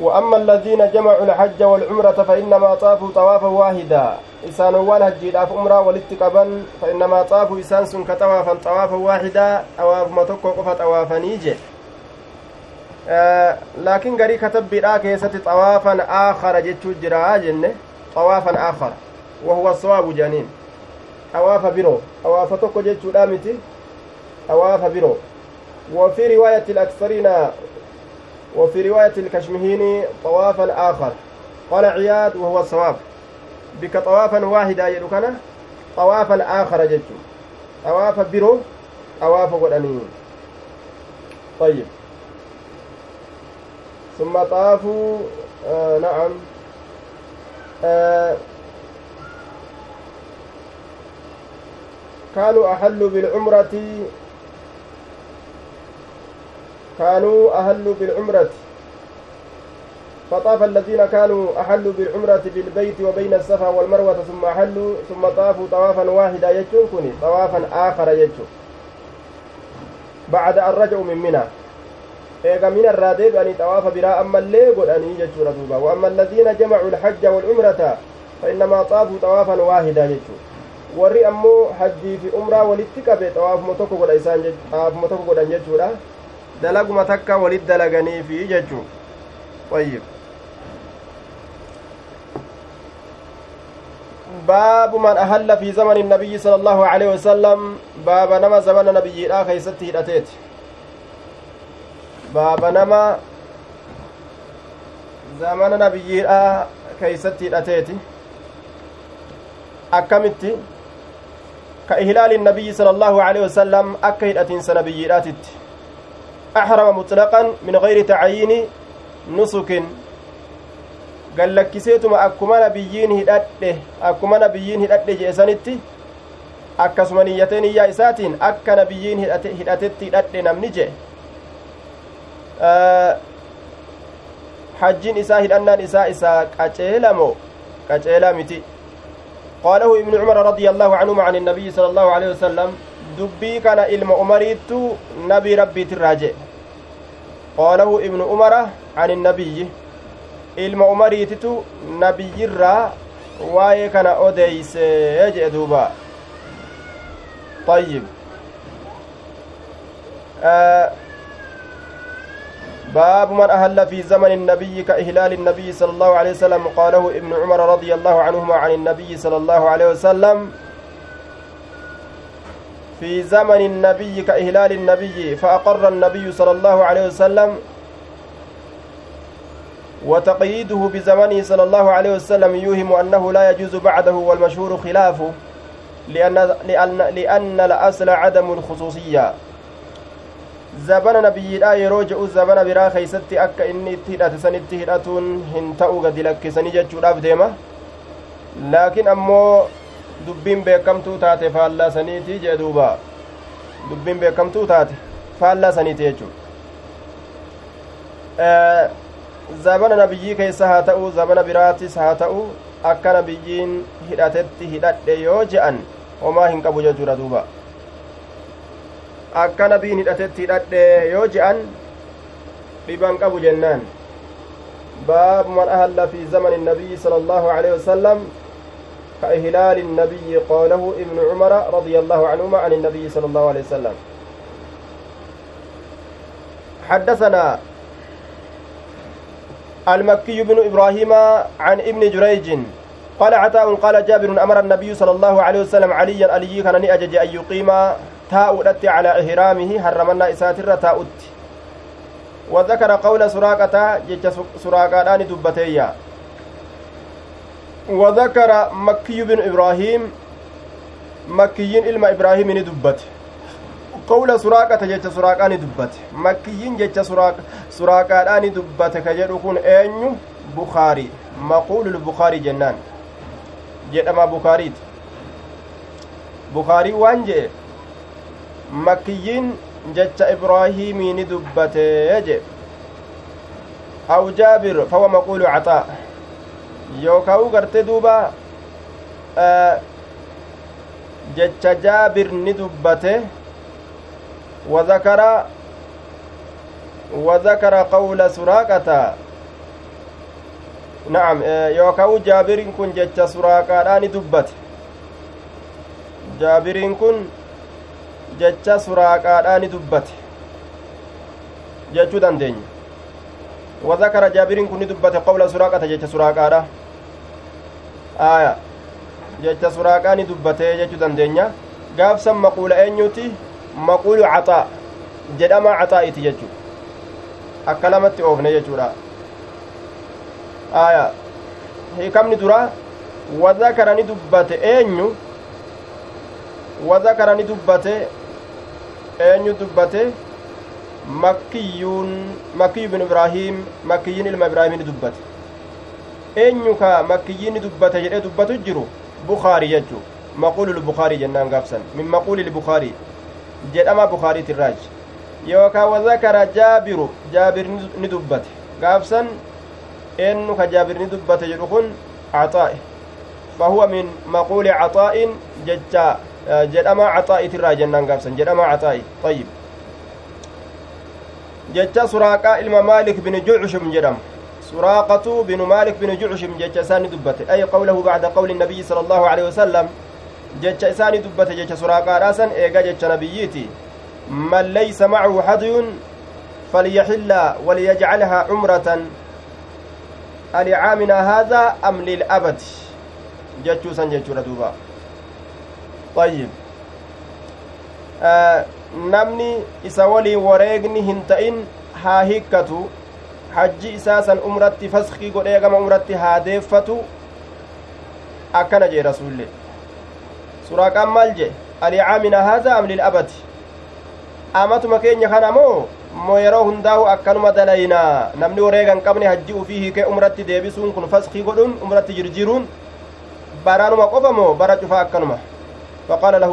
وأما الذين جمعوا الحج والعمرة فإنما طافوا طوافا واحدا. إسان والهجي داف عمرة والاتقابا فإنما طافوا إسان سن كطوافا طوافا واحدا. طواف متوكو قفا طوافا نيجي. آه لكن غري كتب بدا كيست طوافا آخر جتشو جرا جنة. طوافا آخر. وهو الصواب جانين طواف برو. طواف توكو جتشو دامتي. طواف برو. وفي رواية الأكثرين وفي رواية الكشمهيني طوافا آخر قال عياد وهو الصواب. بك طوافا واحدا يدكنا طوافا آخر جدت طواف برو طواف قدني طيب. ثم طافوا آه نعم. آه كانوا أحلوا بالعمرة كانوا أهلوا بالعمرة فطاف الذين كانوا أحلوا بالعمرة بالبيت وبين الصفا والمروة ثم أحلوا ثم طافوا طوافا واحدا يجون كوني طوافا آخر يجون بعد أن رجعوا من منى min irraa deebi'anii xawaafa biraa ammallee godhanii jechuudha duuba waamma alladhiina jamacu lxajja walcumrata fa innamaa xaafuu xawaafan waahida jechuu warri ammoo hajjii fi umraa walitti qabe xawaafuma tokko godha isaan xawaafuma tokko godhan jechuudha dalaguma takka walit dalaganiifi jechuu ayyib باب من أهل في زمن النبي صلى الله عليه وسلم باب نما زمن نبي لا كيست هدتيت باب نما زمن نبي لا كيست هدتيت أكمت كإهلال النبي صلى الله عليه وسلم أكيد أتنس نبي أحرم مطلقا من غير تعيين نسك gallakkiseetuma akkuma nabiyyiin hidhadhe akkuma nabiyyiin hidhadhe jeesanitti akkasuma niyyatee niyyaa isaatiin akka nabiyyiin hidhatetti hidhadhe namni jee hajjiin isaa hidhannaan isaa isaa qaceelamo qaceelaa miti قاله ابن عمر رضي الله عنهما عن النبي صلى الله عليه وسلم dubbii kana ilma umariittu nabii rabbiit irraaje qaalahu ibnu umara an innabiyyi ilma umariititu nabiyyirraa waa'ee kana odeeysee jedhe duuba آه باب من أهل في زمن النبي كإهلال النبي صلى الله عليه وسلم. قاله ابن عمر رضي الله عنهما عن النبي صلى الله عليه وسلم. في زمن النبي كإهلال النبي فأقر النبي صلى الله عليه وسلم وتقييده بزمنه صلى الله عليه وسلم يوهم أنه لا يجوز بعده والمشهور خلافه لأن, لأن, لأن الأصل عدم الخصوصية. زبن نبي لا يروج زبن برا خيست أكا إني تهدأت سنت هدأتون هنتأو قد لك سنجد ديما لكن أمو dubbiin beekamtuu taate faallaa saniiti jee duuba dubbiin beekamtuu taate faallaa saniiti jechuudha zabana nabiyyii keessa haa ta'u zabana biraatis haa ta'u akka nabiyyiin hidhatetti hidhadhe yoo je'an homaa hin qabu jechuudha duuba akka nabiin hidhatetti hidhadhe yoo je'an dhiban qabu jennaan baabu man ahalla fi zamani النبي صلى الله عليه كإهلال النبي قاله ابن عمر رضي الله عنهما عن النبي صلى الله عليه وسلم. حدثنا المكي بن إبراهيم عن ابن جريج قال عطاء قال جابر أمر النبي صلى الله عليه وسلم عليا علي كان أجج أن يقيم تاء على إهرامه حرمنا إساتر تاء وذكر قول سراقة جج سراقة دبتيا. وذكر مكي بن إبراهيم مكيين إلما إبراهيم ندبت قول سراقة جيش سراقة ندبت مكيين جيش سراقة سراقة ندبت كجر كون أين بخاري. مقول البخاري جنان. jedhama bukaariit bukaarii waan jee makkiyyiin jecha ibraahimii ni dubbatee je aw jaabir fawa maquulu yookaan gartee duuba jecha jaabir ni dubbate وذكر وذكر قول سراقة na'am yookaan jaabiriin kun jecha suraaqaadhaa ni dubbate jaabiriin kun jecha suraaqaadhaa ni dubbate jechuu dandeenya وذكر جابر كن دبت قول سراقة جيش سراقة aya. Jecha suraaqaani dubbatee jechuu dandeenya. Gaafsan maquula eenyuuti? Maquulu caxaa. Jedhamaa caxaa'iti jechuu. Akka lamatti oofne jechuudha. Aya. Hiikamni dura? Wadakara ni dubbate eenyu? Wadakara ni dubbate? Eenyu dubbate? Makiyyuun makiyyu bin ibraahim makiyyiin ilma ibraahimini dubbate. Eenyu ka makkiyyiinni dubbate jedhee dubbatu jiru bukaari jechu maquulul bukaarii jennaan gaafsan min maquulil bukaarii jedhama bukaariitirraaj yookaa wadakara jaabiru jaabir ni dubbate gaafsan eenyu ka jaabir ni dubbate jedhu kun caxaa'e fahuwa min maquuli caxaa'in jecha jedhama caxaa'itirraa jennaan gaafsan jedhama caxaa'i ayyib jecha suraaqaa ilma maalik bin jucushim jedhamu suraaqatu binu maalik bin jucushim jecha isaani dubbate ay qawlahu bacda qawli nabiyyi sala allahu alehi wasalam jecha isaani dubbate jecha suraaqaadhaasan eega jecha nabiyyiiti man laysa macahu hadyun falyaxilla waliyajcalhaa cumratan alicaamina haada am lilabadi jechuusan jechuudha duuba ayyib namni isa waliin wareegni hin ta'in haa hikkatu hajji isaa san umratti faskii godhee gama umratti haa deeffatu akkana jee rasuulle suraaqaan maal jee alicaamina haadha am lilabadi amatuma keenya kana moo moo yeroo hundaa'u akkanuma dalaynaa namni wareega hin qabne hajji ufii hiikee umratti deebisuun kun faskii godhuun umratti jirjiruun baraanuma qofa moo bara cufaa akkanuma فقال له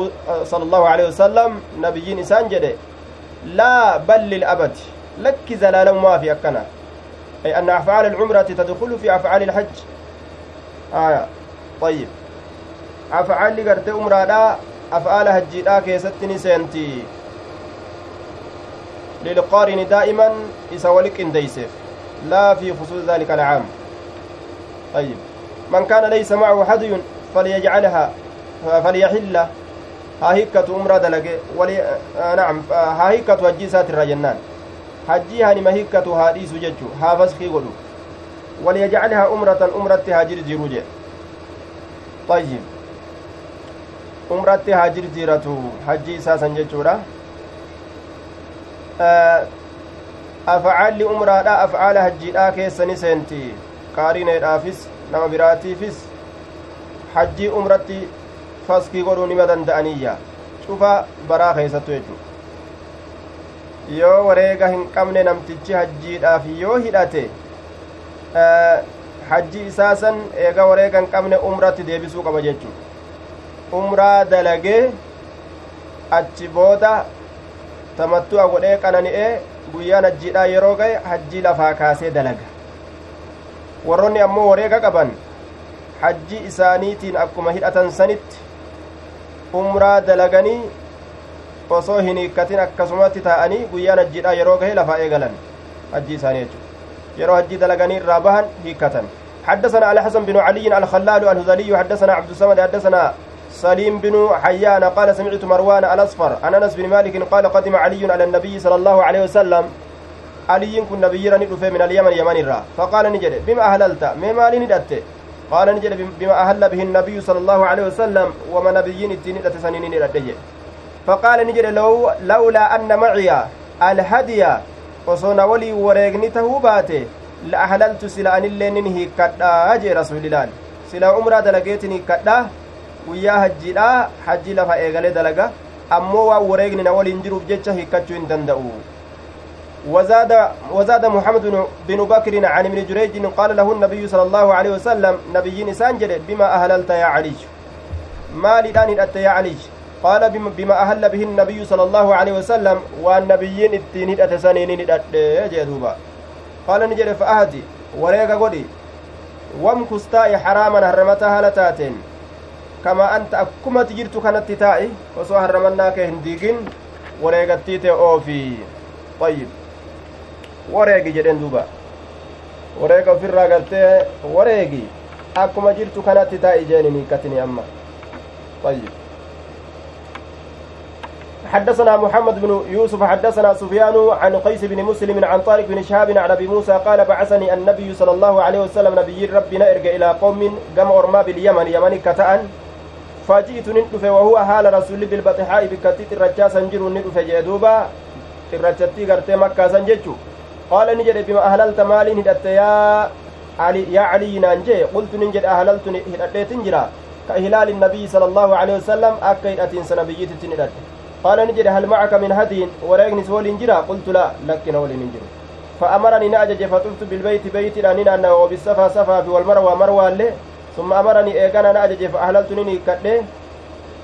صلى الله عليه وسلم نبيين إسان جده لا بل للأبد لك زلال ما في أكنا أي أن أفعال العمرة تدخل في أفعال الحج. آية. طيب. أفعال لقرت عمرة لا أفعال حج لا كيستني سنتي. للقارن دائما إسولك إنديسف لا في خصوص ذلك العام. طيب. من كان ليس معه حدي فليجعلها فليحل. umraa dalage wali nacam haa hikkatu hajjii isaati irraa jennaan hajjii hanima hikkatu haa dhiisu jechu haa faskii godhu waliyajcalhaa umratan umratti haa jirjiiru jedhe ayyib umratti haa jirjiiratu hajjii isaa san jechuudha afcaalli umraadha afcaala hajjiidhaa keessani seenti qaarineedhaafis nama biraatiifis hajjii umratti faskii godhuu nima danda'aniyya cufa baraa keessattu jechu yoo wareega hin qabne namtichi hajjiidhaaf yoo hidhate hajji isaa san eega wareega hin qabne umratti deebisuu qaba jechu umraa dalagee achi booda tamattu'a godhee qanani'ee guyyaan hajjiidhaa yeroo ga'e hajjii lafaa kaasee dalaga warroonni ammoo wareega qaban hajji isaaniitiin akkuma hidhatan sanitti umraa dalaganii osoo hin hiikkatin akkasumatti taa'anii guyyaan hajjiidha yeroo gahe lafaa eegalan. Hajjii isaanii jechuudha. Yeroo hajjii dalaganii irraa bahan hiikkatan. حدثنا علي حسن بن علي الخلال الهذلي حدثنا عبد الصمد حدثنا سليم بن حيان قال سمعت مروان الأصفر عن أنس بن مالك قال قدم علي على النبي صلى الله عليه وسلم علي كن نبيرا ندفه من اليمن يمن الرا فقال نجد بما أهللت ما مالي ندت قال نجد بما أهل به النبي صلى الله عليه وسلم وما نبيين الدين تسنين رديه فقال نجد لو لولا أن معي الهدي وصون ولي وريغني تهوباته لأحللت سلا أن اللين هيكتا أجي رسول الله. سلا عمرة دلقيتني كتا ويا هجيلا حجي لفا إيغالي دلقا. أمو وريغني نولي انجروف جيتشا هيكتشو إن دندأو. وزاد وزاد محمد بن بكر عن ابن جريج قال له النبي صلى الله عليه وسلم نبي سانجل بما أهللت يا علي؟ ما لدان يا علي؟ قال بما أهل به النبي صلى الله عليه وسلم والنبيين التين أتسنين جدوبا قال نجد فأهدي وريق قدي وامكستاء حراما هرمتها لتاتين كما أنت أكما تجرت كانت تتائي وسو هرمناك هنديقين وريقتيت أوفي. طيب. wareegi jedhen duuba wareega ofirraa gartee wareegi akkuma jirtu kanatti taa ijeenin hiikkatini amma طيب. حدثنا محمد بن يوسف حدثنا سفيان عن قيس بن مسلم عن طارق بن شهاب عن أبي موسى قال بعثني النبي صلى الله عليه وسلم نبي ربنا ارجع إلى قوم قام ارما باليمن يمن كتأن. فجئت ندف وهو حال رسول بالبطحاء بكتيت الرجاء سنجر ندف جدوبا. الرجتي غرتي مكة سنججو. قال نجد بما أهللت مالي هدت يا علي يا علي نانجي. قلت نجد أهللت هدت تنجرا كهلال النبي صلى الله عليه وسلم أكيد أتين سنبيت تندت قال نجد هل معك من هدي وريغني سول انجرا قلت لا لكن ولي ننجر فأمرني نأجج فطفت بالبيت بيت لأننا أنه وبالصفا صفا في والمروى مروى له. ثم أمرني إيقانا نأجج فأهللت نني كده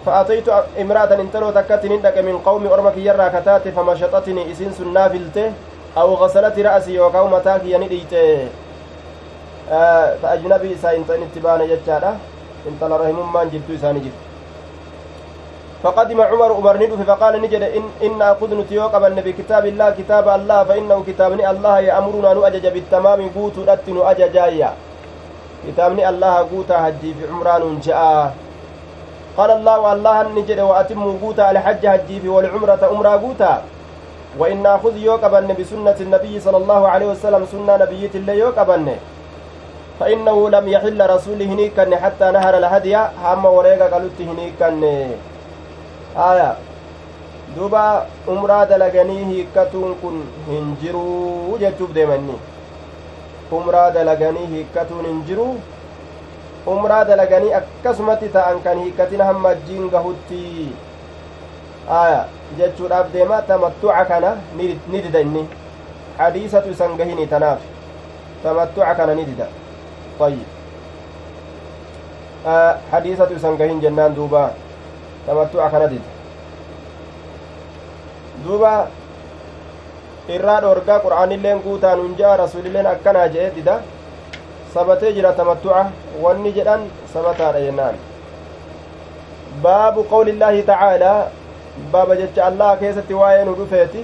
فأتيت امرأة انتلو تكت نندك من قوم أرمك يرى كتات فمشطتني إسين سنافلته أو غسلت رأسي وكاو متاك ينديت آه فأجنبي إسا انتن اتبان جتشارة انتل رحم من جبت إساني جبت فقدم عمر عمر ندف فقال نجد إن إن أخذ نتيوك من بكتاب الله كتاب الله فإنه كتابني الله يأمرنا نؤجج بالتمام قوت رتن أججايا كتابني الله قوتا هجي في عمران جاء. قال الله الله نجد وأتموا قوتا الحج هجي في والعمرة أمرا قوتا. وإن نأخذ يوكبن بسنة النبي صلى الله عليه وسلم سنة نبية الله يوكبن فإنه لم يحل رسوله هنيكن حتى نهر الهدي هم وريقا قالت هنيكن آية duba umraa dalaganii hiikkatuun kun hin jiruu jechuuf deemanni umraa dalaganii hiikkatuun hin jiruu umraa dalaganii akkasumatti ta'an kan hiikkatin hamma ajjiin gahutti aya jechuudhaaf deema tamattuca kana ni dida inni hadiisatu isan gahini tanaaf tamattuca kana ni dida ayyib hadiisatu isan gahin jennaan duuba tamattuca kana dida duuba irraa dhoorgaa qur'aanilleen guutaan hunja'a rasuulilleen akkanaa je'e dida sabatee jira tamattuca wanni jedhan sabataadha jennaan baabu qawli illaahi tacaalaa baaba jecha allah keessatti waa'ee nu dhufeeti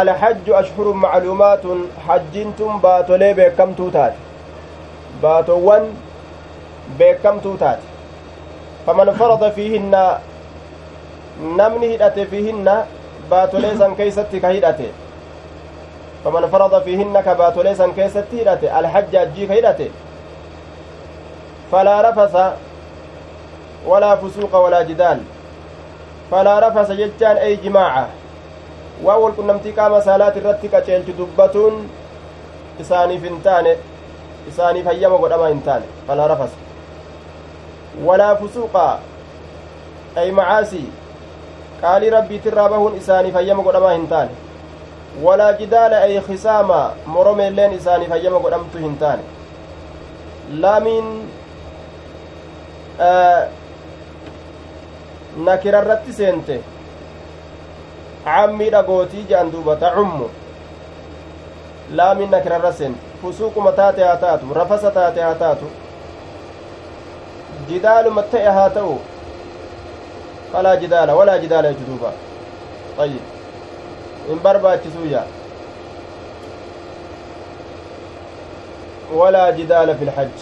alhajju ashhurun macluumaatun hajjiintun baatolee beekamtuu taate baatowwan beekamtuu taate baatolee san keeysatti ka hidhate faman farada fiihinna ka baatolee san keessatti hidhate alhajja ajjii ka hidhate falaa rafasa walaa fusuuqa walaa jidaal falaa rafasa jechaan ey jimaaca waa walqunnamtii qaama saalaat irratti qaceelchu dubbatuun isaaniif hin taane isaaniif hayyama godhama hin taane falaa rafasa walaa fusuuqa ey macaasii qaalii rabbiitirraa bahuun isaaniif hayyama godhamaa hin taane walaa jidaala ay khisaama moromeelleen isaaniif hayyama godhamtu hin taane laamiin nakirarratti seente cammii dhagootii je'an duuba tacummu laamiin nakirarra seente fusuuquma taate haa taatu rafasa taate haa taatu haa ta'u falaa jidaala walaa jidaala jechu duuba ayyib in barbaachisuu yaa walaa jidaala fi lhajj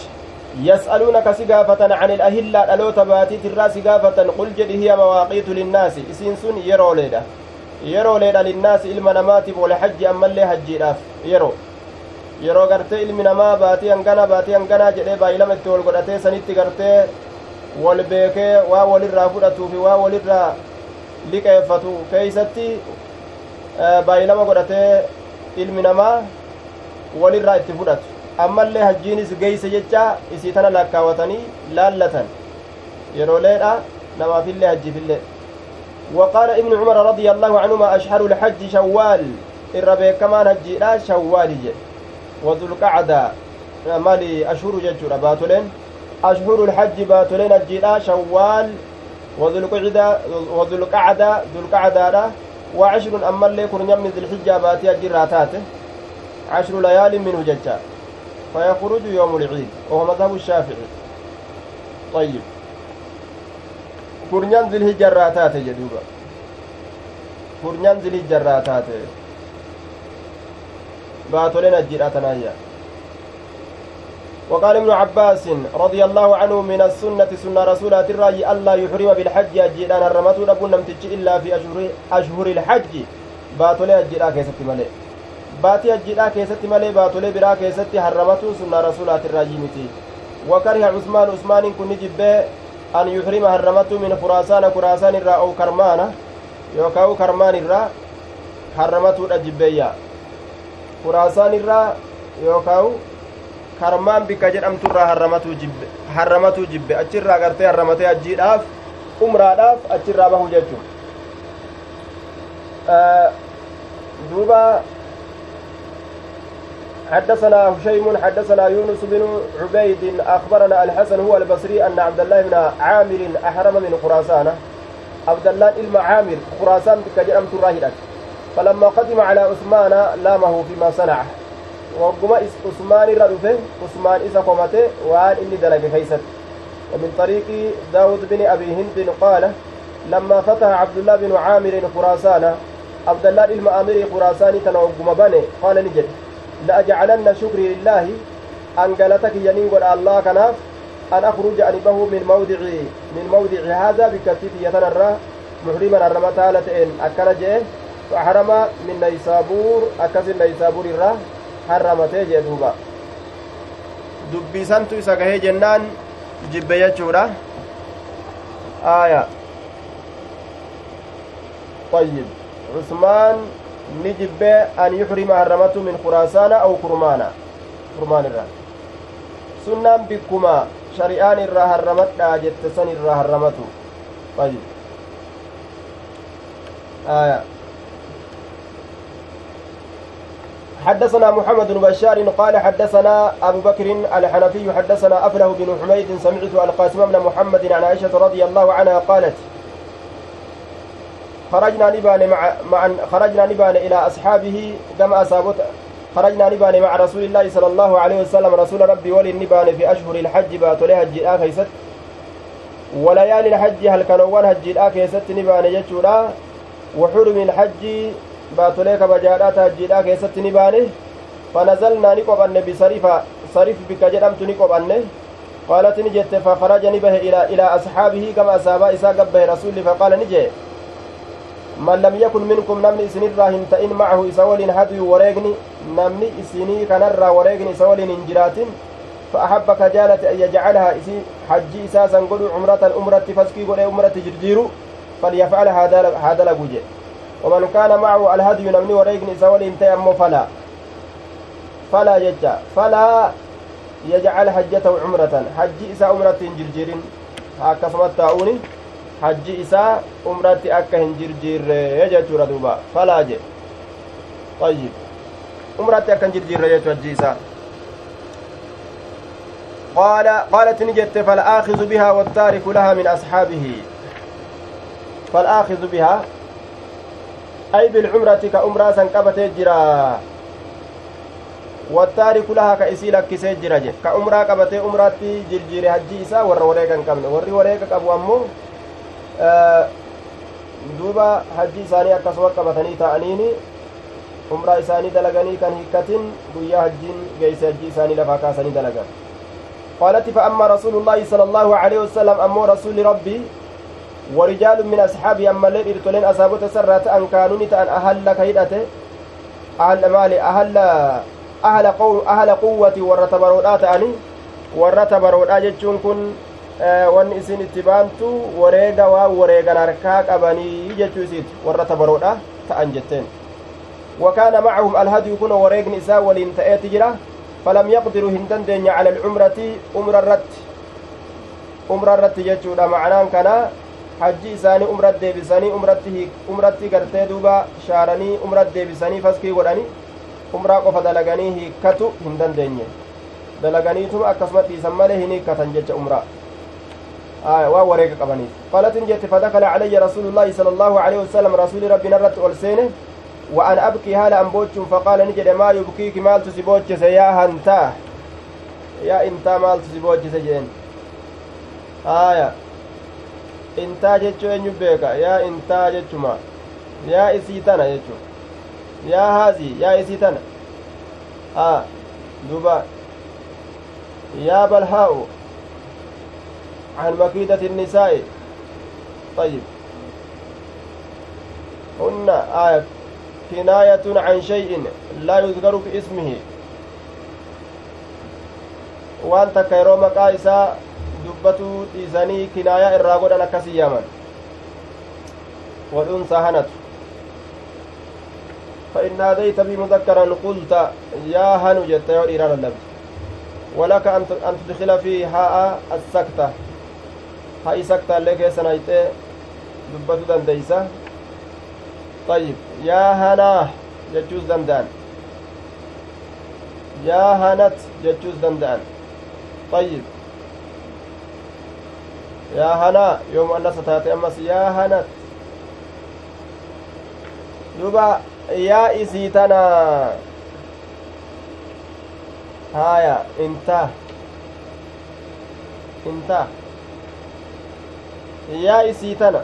يسألونك سقافة عن الأهلة ألوت باتيت الراس قافة قل جد هي مواقيت للناس. إسين سن يرو ليدا يرو ليدا للناس إلما نماتب والحج أما اللي راف يرو. Yeroo gartee ilmi namaa baatii hangana baatii hanganaa jedhee baay'ilama itti wal godhatee sanitti gartee wal beekee waa walirraa fudhatuu fi waa walirraa liqeeffatu keeysatti baay'ilama godhatee ilmi namaa walirraa itti fudhatu ammallee hajjiinis geeyse jecha isii tana lakkaawatanii laallatan yerooleedha namaafillee hajjiifillee وقال ابن عمر رضي الله عنهما أشهر الحج شوال الربيع كمان هجيلا شوال وذو القعدة مالي أشهر ججورة باتولين. أشهر الحج باتولين هجيلا شوال. وذو القعدة ذو القعدة وعشر أما اللي كرنيم ذي الحجة باتي الجراتات عشر ليال منه ججا فيخرج يوم العيد وهو مذهب الشافعي. طيب. كرنيان ذي الهجراتات جدوبا كرنيان ذي الهجراتات baatoleen ajjiidha tanaayya وقال ابن عباس رضي الله عنه من السنة سنة رسول الرأي ألا يحرم بالحج أجيران هرمته رب نمتج إلا في أشهر, أشهر الحج. باتولي أجيرا كيست ملي. باتي أجيرا كيست ملي باتولي برا كيست هرمته سنة رسول الرأي متي. وكره عثمان عثمان كن جب أن يحرم هرمته من خراسان خراسان الرا أو كرمانة يوكاو كرمان الرا هرمته أجبيا خراسان الرا يوكاو harmaan bikka jedhamturraa harramatuu jibbe achirraa gartee harramatee ajjiidhaaf umraadhaaf achirraa bahu jechuun duuba حدثنا هشيم حدثنا يونس بن عبيد أخبرنا الحسن هو البصري أن عبد الله بن عامر أحرم من خراسان عبد الله إلما عامر خراسان بكجرم تراهدت فلما قدم على عثمان لامه فيما صنع. usmaan irra dhufe usmaan isa komate waan inni dalage keeysatti ومن طريق داود بن أبي هند قال لما فتح عبد الله بن عامر خراسان عبد الله المآمر خراسان تنوقم بني. قال نجد لأجعلن شكري لله. أن قالتك ينين الله كناف. أن أخرج أنبه من موضع من موضع هذا بكتيت يتنرى. محرما الرمتالة إن أكن فحرم من نيسابور أكس نيسابور harramatee jee duuba. Dubbiisantu isa gahee jennaan jibbe jechuudha. Aya طيب عثمان نجب أن يحرم هرمته من خراسان أو كرمانا كرمان الرا سنان بكما شريان الرا هرمت لا جتسن الرا هرمته طيب آية حدثنا محمد بن بشار قال حدثنا أبو بكر الحنفي حدثنا أفله بن حميد سمعت القاسم بن محمد عن عائشة رضي الله عنها قالت خرجنا نبان مع, مع خرجنا نبان إلى أصحابه كما أصابت خرجنا نبان مع رسول الله صلى الله عليه وسلم رسول ربي ولي نبان في أشهر الحج باتولي هجي آخيست وليالي الحج هل كانوا هجي آخيست نبان يجولا وحرم الحج baatolee kabajaadhaa taajjiidhaa keessatti ni baane fanazalnaa ni qophanne bisarifa sarif bikka jedhamtu ni qophanne bahe ilaa asxaabihi gama asaabaa isaa gabbahe rasulli faqaala ni jee man lam yakun minkum namni isinirraa hin ta'in macahu isa waliin hadyu wareegni namni isinii kanarraa wareegni isa waliin hin jiraatin فأحب كجالة أن يجعلها إسي حجي إساسا قلوا عمرة أمرة فسكي قلوا أمرة جرجيرو فليفعل هذا لقوجه ومن كان معه الهدي نمني وريقني سولي انتي أمو فلا. فلا يجا فلا يجعل حجته عمرة. حج إسا عمرة جرجير hajji isaa umratti akka hin jirjiirre jechuudha duuba falaa je ayyib umratti akka hin jirjiirre jechuu hajji isaa قال قالت نجت فالآخذ بها والتارك لها من أصحابه. فالآخذ بها أي بالعمرة كأمرا سنقبتي جرا. والتارك لها كإسي لكسي جرا كأمرا قبتي أمراتي جرجيري حجي إسا ور وريكا قبن ور وريكا قبو أمو آه duuba hajji isaanii akkasuma qabatanii ta'aniini umraa isaanii dalaganii kan hikkatin guyyaa hajjiin geeyse hajji isaanii lafaa kaasanii dalagan قالت فأما رسول الله صلى الله عليه وسلم أمو رسول ربي ورجال من أصحابي أما الليل إرتولين أصابت سرات أن كانوا نتأن أهل كيدته أهل مالي أهل أهل قو أهل قوة ورتبرودات أني ورتبرودات جتشون كن wanni isin itti baantu wareega waan wareegan harkaa qabanii jechuu isiiti warra tabaroodha ta'an jetteen wakaana macahum alhadyu kun wareegni isaa waliin ta'eeti jira falam yaqdiruu hin dandeenya cala alcumrati umra irratti umra irratti jechuudha macnaan kana hajji isaanii umrat deebisanii umratti gartee duuba shaaranii umrat deebisanii faskii godhanii umraa qofa dalaganii hiikkatu hin dandeenye dalaganiituma akkasuma dhiisan malee hin hiikkatan jecha umraa waan wareega qabaniif qalatin jette fadakala calayya rasuulullaahi sala allaahu aleyhi wasalam rasuuli rabbiin irratti ol seene وأن أبكي هالا أنبوتشم فقال نجد ما يبكيك مال تسيبوتشس يا هنتا يا إنتا مال تسيبوتشس جين آية intaa jechuu eenyu beeka yaa intaa jechuma yaa isii tana jechu yaa haazii yaa isii tana a duba يا بلهاء عن مكيدة النساء طيب هن آية كناية عن شيء لا يذكر waan takka yeroo maqaa isaa dubbatuu dhiisanii kinaayaa irraa godhan akkasii yaaman. Wadhunsa hanatu. فإن ناديت بمذكرا قلت يا هنو جت يا إيران اللبس ولك أن تدخل في هاء السكتة هاي سكتة لك سنايت دبتو دنديسة طيب يا هنا جتوز دندان يا هنت جتوز دندان طيب يا هنا يوم أنس تاتي أمس يا هنت دوبا يا إسيتنا. هايا انت انت يا إسيتنا.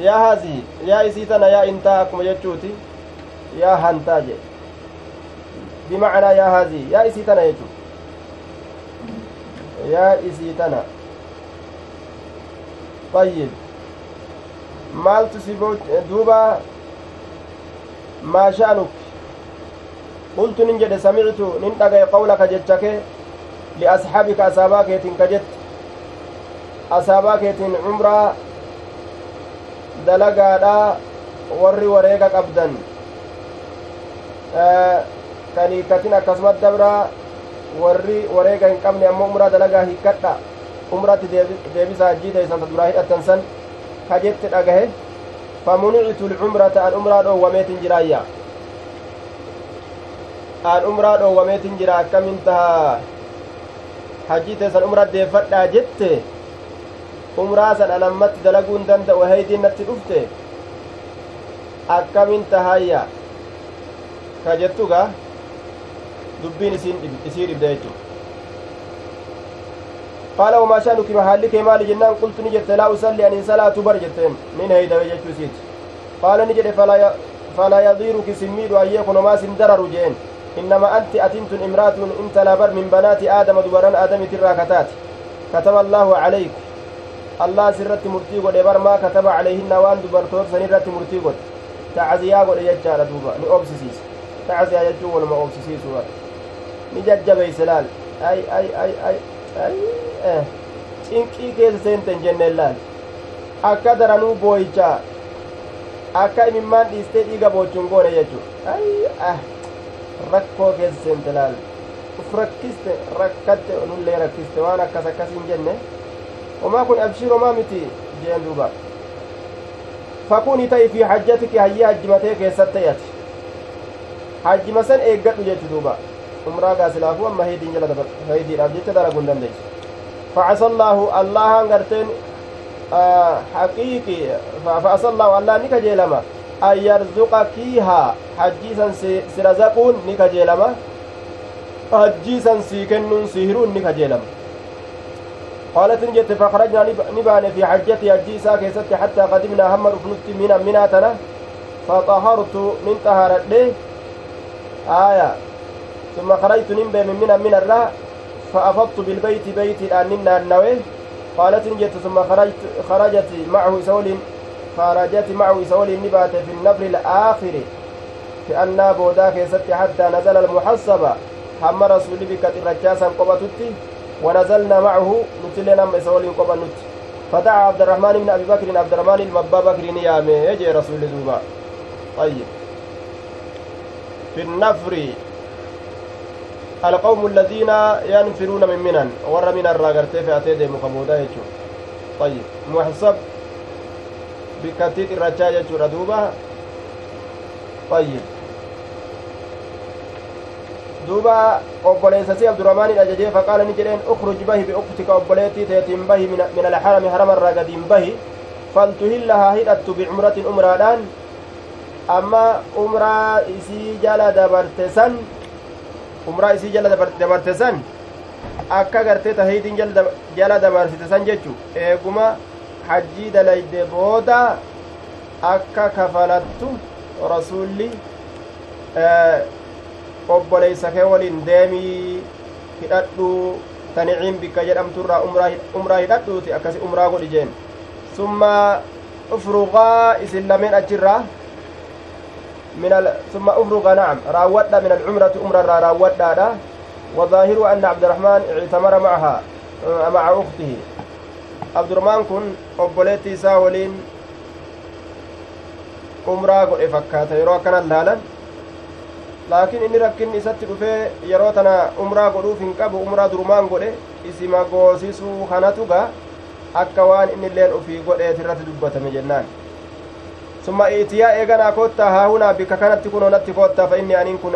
يا هذه يا إسيتنا يا انت كما يجوتي. يا هنتاجي بمعنى يا هذه يا إسيتنا يجو يا إسيتنا طيب maaltu si duuba maa sha'nuk qultu nin jedhe samictu nin dhagaye qawlaka jecha kee liasxaabika asaabaa keetiin ka jette asaabaa keetiin cumraa dalagaadha warri wareega qabdan kan hiikkatin akkasumas dabraa warri wareega hin qabne ammoo umraa dalagaa hiikkadha umratti deebisa hajjii teeysan ta duraa hidhattan san ka jette dhagahe famunicitu lcumrata an umraa dhoowwameetin jiraayya an umraa dhoowwameetin jira akkamin taha hajjii teessan umra deeffadhaa jette umraa san an ammatti dalaguun danda'u heydiin natti dhufte akkamin tahayya ka jettuga dubbiin isii dhibde jechuudha. قال وما شأنك محلك مال جنان قلت نجت لا أصلي أن صلاة بر جتين من هيدا وجهت سيت قال نجد فلا ي... فلا يضيرك سميد أن يكون ما سندرر جين إنما أنت أتمت امرأة انت لبر من بنات آدم دبران آدم تراكتات كتب الله عليك الله سرت مرتي قد بر ما كتب عليهن وان دبرتور سنرت مرتي قد تعزيا قد يجار دوبا ني أوبسيسيس تعزيا يجو ولما أوبسيسيس نججب سلال أي أي أي أي أي cinqii keessa seenten jenneen laal akka daranuu boo'ichaa akka imimmaan dhiistee dhiiga boochuun goone jechuudha rakkoo keessa seente laal uf rakkiste rakkatte nullee rakkiste waan akkas akkasiin jenne homaa kun abshiir homaa miti jeen duuba fakuuni ta'i fi hajjatiki hayyee hajjimatee keessatti ta'ati hajjima san eeggadhu jechu duuba umraa gaasilaafuu amma heediin jala heediidhaaf jecha dalaguun dandeessu فعسى الله الله غرتين حقيقي فعسى الله الله نكجيلما أن يرزقكيها حجيسا سرزقون نكجيلما حجيسا سيكنون سهرون نكجيلما قالت نجت فخرجنا نبان في حجتي حجيسا كيست حتى قدمنا هم رفنت من مناتنا فطهرت من طهرت آية ثم خرجت نمبي من من الرا فأفضت بالبيت بيت الآن النوي قالت نجت ثم خرجت خرجت معه سول خرجت معه سول نبات في النفر الآخر. كأن بودا كيست حتى نزل المحصبة هم رسول بك الرجاسا قبتت ونزلنا معه نتلنا سول قبنت فدعا عبد الرحمن بن أبي بكر عبد الرحمن المبا بكر نيامه يجي رسول زوبا طيب. في النفر. القوم الذين ينفرون من منن ور من الراغرتي في أتي ديمو قبودا يجو طيب محسب بكتيت الرجاء يجو ردوبة طيب دوبا obboleessasi abdurahmaaniin ajajee faqaala ni jedheen ukruj bahi biuktika obboleettii teetiin bahi min alxarami haramarraa gadiin bahi faltuhillahaa hidhattu bicumratin umraadhaan amma umraa isii jala dabarte san umraa isii jala dabarte san akka gartee tahiitiin jala dabarsite san jechu eeguma hajjii dalayde booda akka kafalattu rasulli obboleeysa kee waliin deemii hidhadhu taniciin bikka jedhamturraa umraa hidhadhuuti akkasi umraa godhi jeen summa ufruqaa isin lameen achirraa من ال... ثم أفرغ نعم راودنا من العمرة أمرا راودنا وظاهر أن عبد الرحمن اعتمر معها مع أخته عبد الرحمن كن godhe fakkaata yeroo akkana laalan laakiin inni rakkinni isatti dhufee yeroo tana umraa godhuuf hin qabu umraa durumaan godhe isima goosisuu kanatu ga akka waan inni illeen ufii godheet irratti dubbatame jennaan summa itiyaa eeganaa koottaa haahunaa bikka kanatti kunoo natti koottaa fa inni aniin kun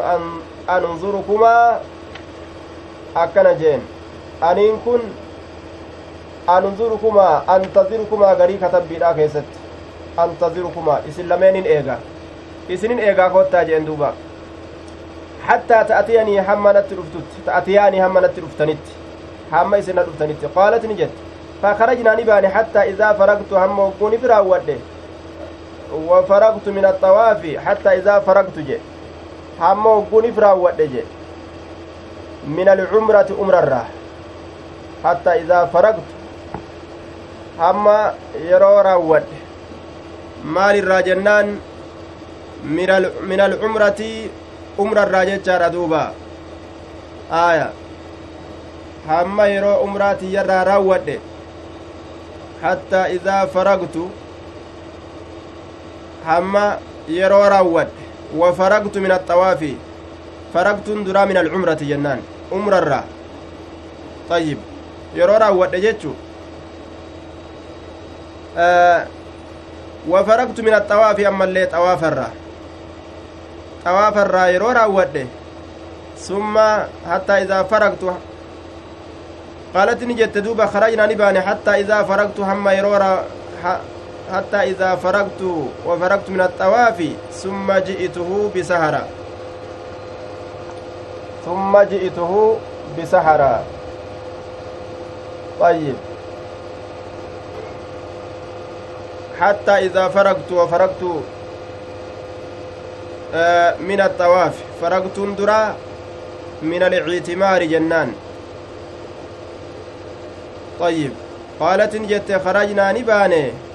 anzurukumaa akkana jeen aniin kun anzurukumaa antazirukumaa garii katabbiidhaa keessatti antazirukumaa isin lameenin eega isinin eegaa koottaa jeen duuba hattaa ta'atiyanii hamma natti dhuftutti ta'atiyaanii hamma natti dhuftanitti hamma isin na dhuftanitti qaalat ni jette fakarajnaa ni baane hattaa idaa faragtu hamma hogguunif raawwadhe وفرغت من الطواف حتى إذا فرغت جي. وقوني فراوة جي. من العمرة أمر الراه. حتى إذا فرغت هم يرو راوة مال الراجنان من العمرة أمر الراجة جار دوبا. آية. هم يرو أمراتي يرى راوة حتى إذا فرغت hamma yeroo raawwadhe wa faragtu min axawaafi faragtuun duraa min alcumrati jennaan umrarraa ayyib yeroo raawwadhe jechu wa faragtu min axawaafi ammallee xawaafarraa xawaafarraa yeroo raawwadhe summa hattaa idaa faragtu qaalati ni jette duuba karajnaa ni baane hattaa idaa faragtu hamma yeroo حتى إذا فرغت وفرغت من الطواف ثم جئته بسهرة ثم جئته بسهرة طيب. حتى إذا فرغت وفرغت آه من الطواف. فرغت درا من الاعتمار جنان. طيب. قالت جت خرجنا نبانه.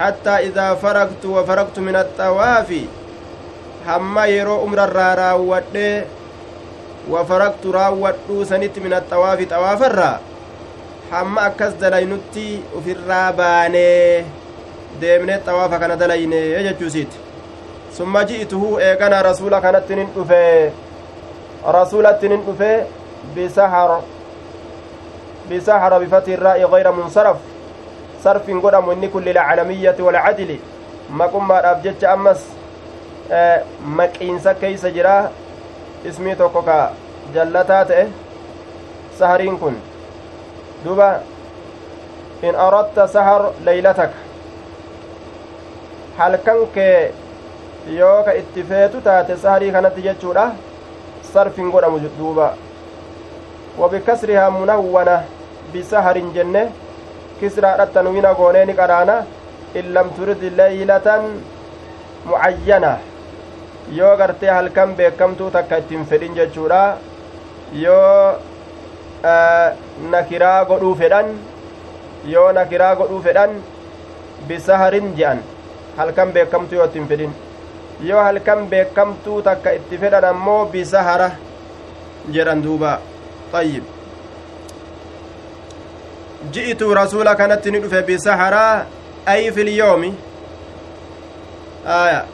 حتى إذا فرغت وفرغت من الطواف yeroo umrarraa raawwadhe wafaraqtu raawwadhuu sanitti min axawaafi xawaafarraa hamma akkas dalaynutti ufirraa baanee deemne xawaafa kana dalayne jechuusiiti summa ji'ituhu eegana rasuula kanatti nin dhufe rasuulatti nin dhufe bisahar bisahara bifati irraa'i gayra munsaraf sarfiin godhamu inni kun lilcalamiyyati walcadli maqummaadhaaf jecha ammas maqiinsa keeysa jira ismii tokko ka jallataa ta'e sahariin kun duba in aradta sahar leylataka halkan kee yoo ka itti feetu taate saharii kanatti jechuudha sarfin godhamu duuba wabikasrihaa munawwana bisaharin jenne kisraadha tanwiina goonee ni qaraana in lam turid leeylatan mucayyana yoo gartee halkan beekamtuu takka ittiin fedhin jechuudha yoo nakiraa godhuu fedhan yoo nakiraa godhuu fedhan bisaharin je'an halkan beekamtuu yoo ittiin fedhin yoo halkan beekamtuu takka itti fedhan ammoo bisahara jedhan duuba ayyib kanatti ni dhufe bisaharaa ay filyoomi aya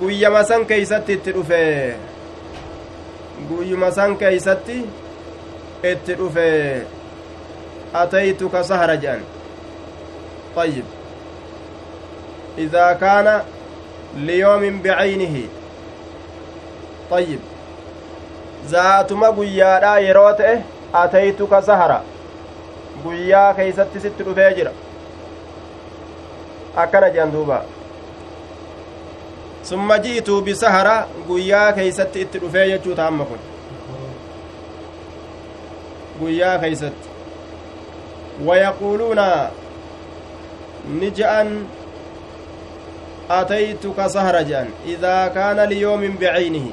guyyama san keeysatti itti dhufe guyyuma san keeysatti itti dhufe ataytuka sahara jedhan طيب إذا كان ليوم بعينه طيب zaatuma guyyaadhaa yeroo ta'e ataytuka sahara guyyaa keeysatti sitti dhufee jira akkana jedhan duuba summa ji'ituu bisahara guyyaa keeysatti itti dhufee jechuu taamma kun guyyaa keeysatti wayaquuluuna ni je'an ataytuka sahara jedhan idaa kaana liyoomin bicaynihi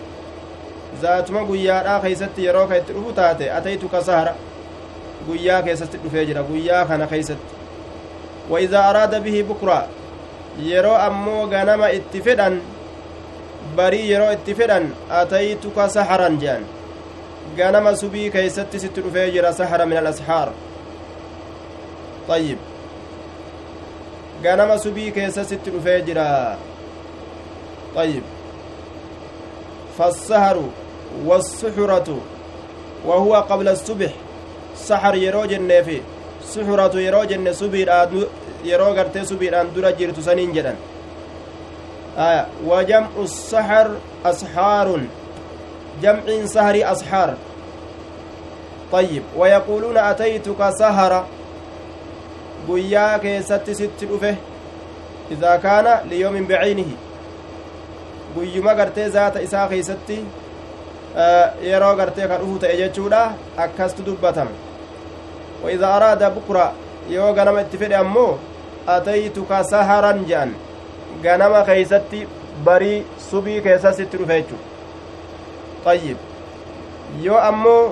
zaatuma guyyaadhaa keeysatti yeroo ka itti dhufu taate ataytuka sahara guyyaa keessatti dhufee jira guyyaa kana keeysatti wa idaa araada bihi bukra yeroo ammoo ganama itti fedhan barii yeroo itti fedhan ataytuka saharan jedhan ganama subii keeysatti sitti dhufee jira sahara min alasxaar ayyib ganama subii keessa sitti dhufee jira ayyib fassaharu asubix sahar yeroo jenneefi suxuratu yeroo jenne subiidhaa yeroo gartee subiidhaan dura jirtu saniin jedhan aya wa jam'u sahar asxaarun jamciin sahari asxaar طيب ويقولون أتيتك سهرة guyyaa keessatti sitti dhufe idaa kaana liyoomin bicaynihi guyyuma gartee zaata isaa keeysatti yeroo gartee ka dhufu ta'e jechuudha akkastu dubbatama wa idaa araada bukra yoo ganama itti fedhe ammoo ataytuka saharan je'an ganama keeysatti barii subii keessa sitti dhufe jechu ayyib yoo ammoo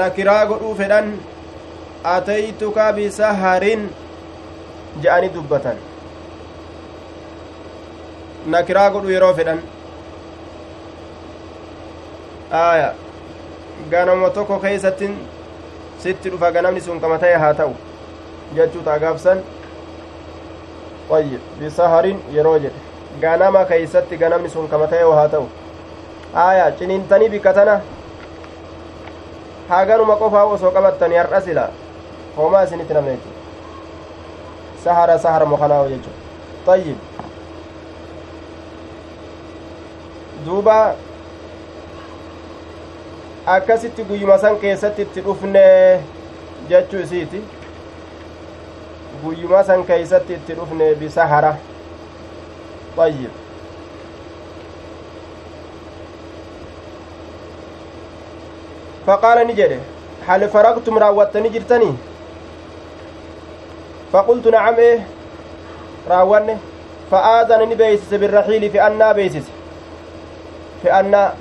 nakiraa godhuu fedhan ataytuka bisaharin je'ani dubbatan nakiraa godhu yeroo fedhan aya ganama tokko keeysattin sitti dhufa ganamni sun kama ta'e haa ta'u jechuu taa gaafsan ayyib bisaharin yeroo jedhe ganama keeysatti ganamni sun kama ta'e haa ta'u aya ciniintanii bikka tana haaganuma qofaa osoo qabattanii har'a sila homaa isinitti namne jechu sahara sahara mokanaawo jechu ayyib duuba akkasitti guyyuma san keessatti itti dhufne jechuu isiiti guyyuma san keeysatti itti dhufne bisahara ayyib فقال نجد هل فرغتم راوتني جرتني فقلت نعم إيه راوني فآذنني بيسس بالرحيل في أنا بيسس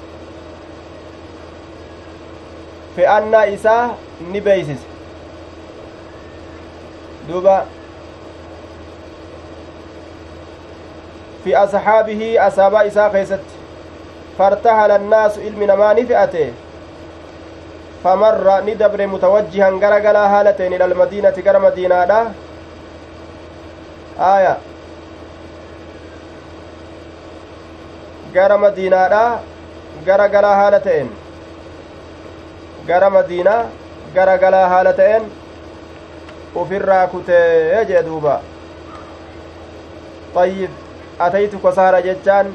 في أنا في أنا إساء نبيسس دوبا في أصحابه أصحاب إساء خيست. فارتهل الناس علم نمان فئته. فمر ندبر متوجها غرغلا حالتين إلى المدينة غر مدينة دا. آية غر مدينة دا غرغلا حالتين غر مدينة غرغلا حالتين ofirraa kutee jee duuba ayyib ataytuka sahara jechaan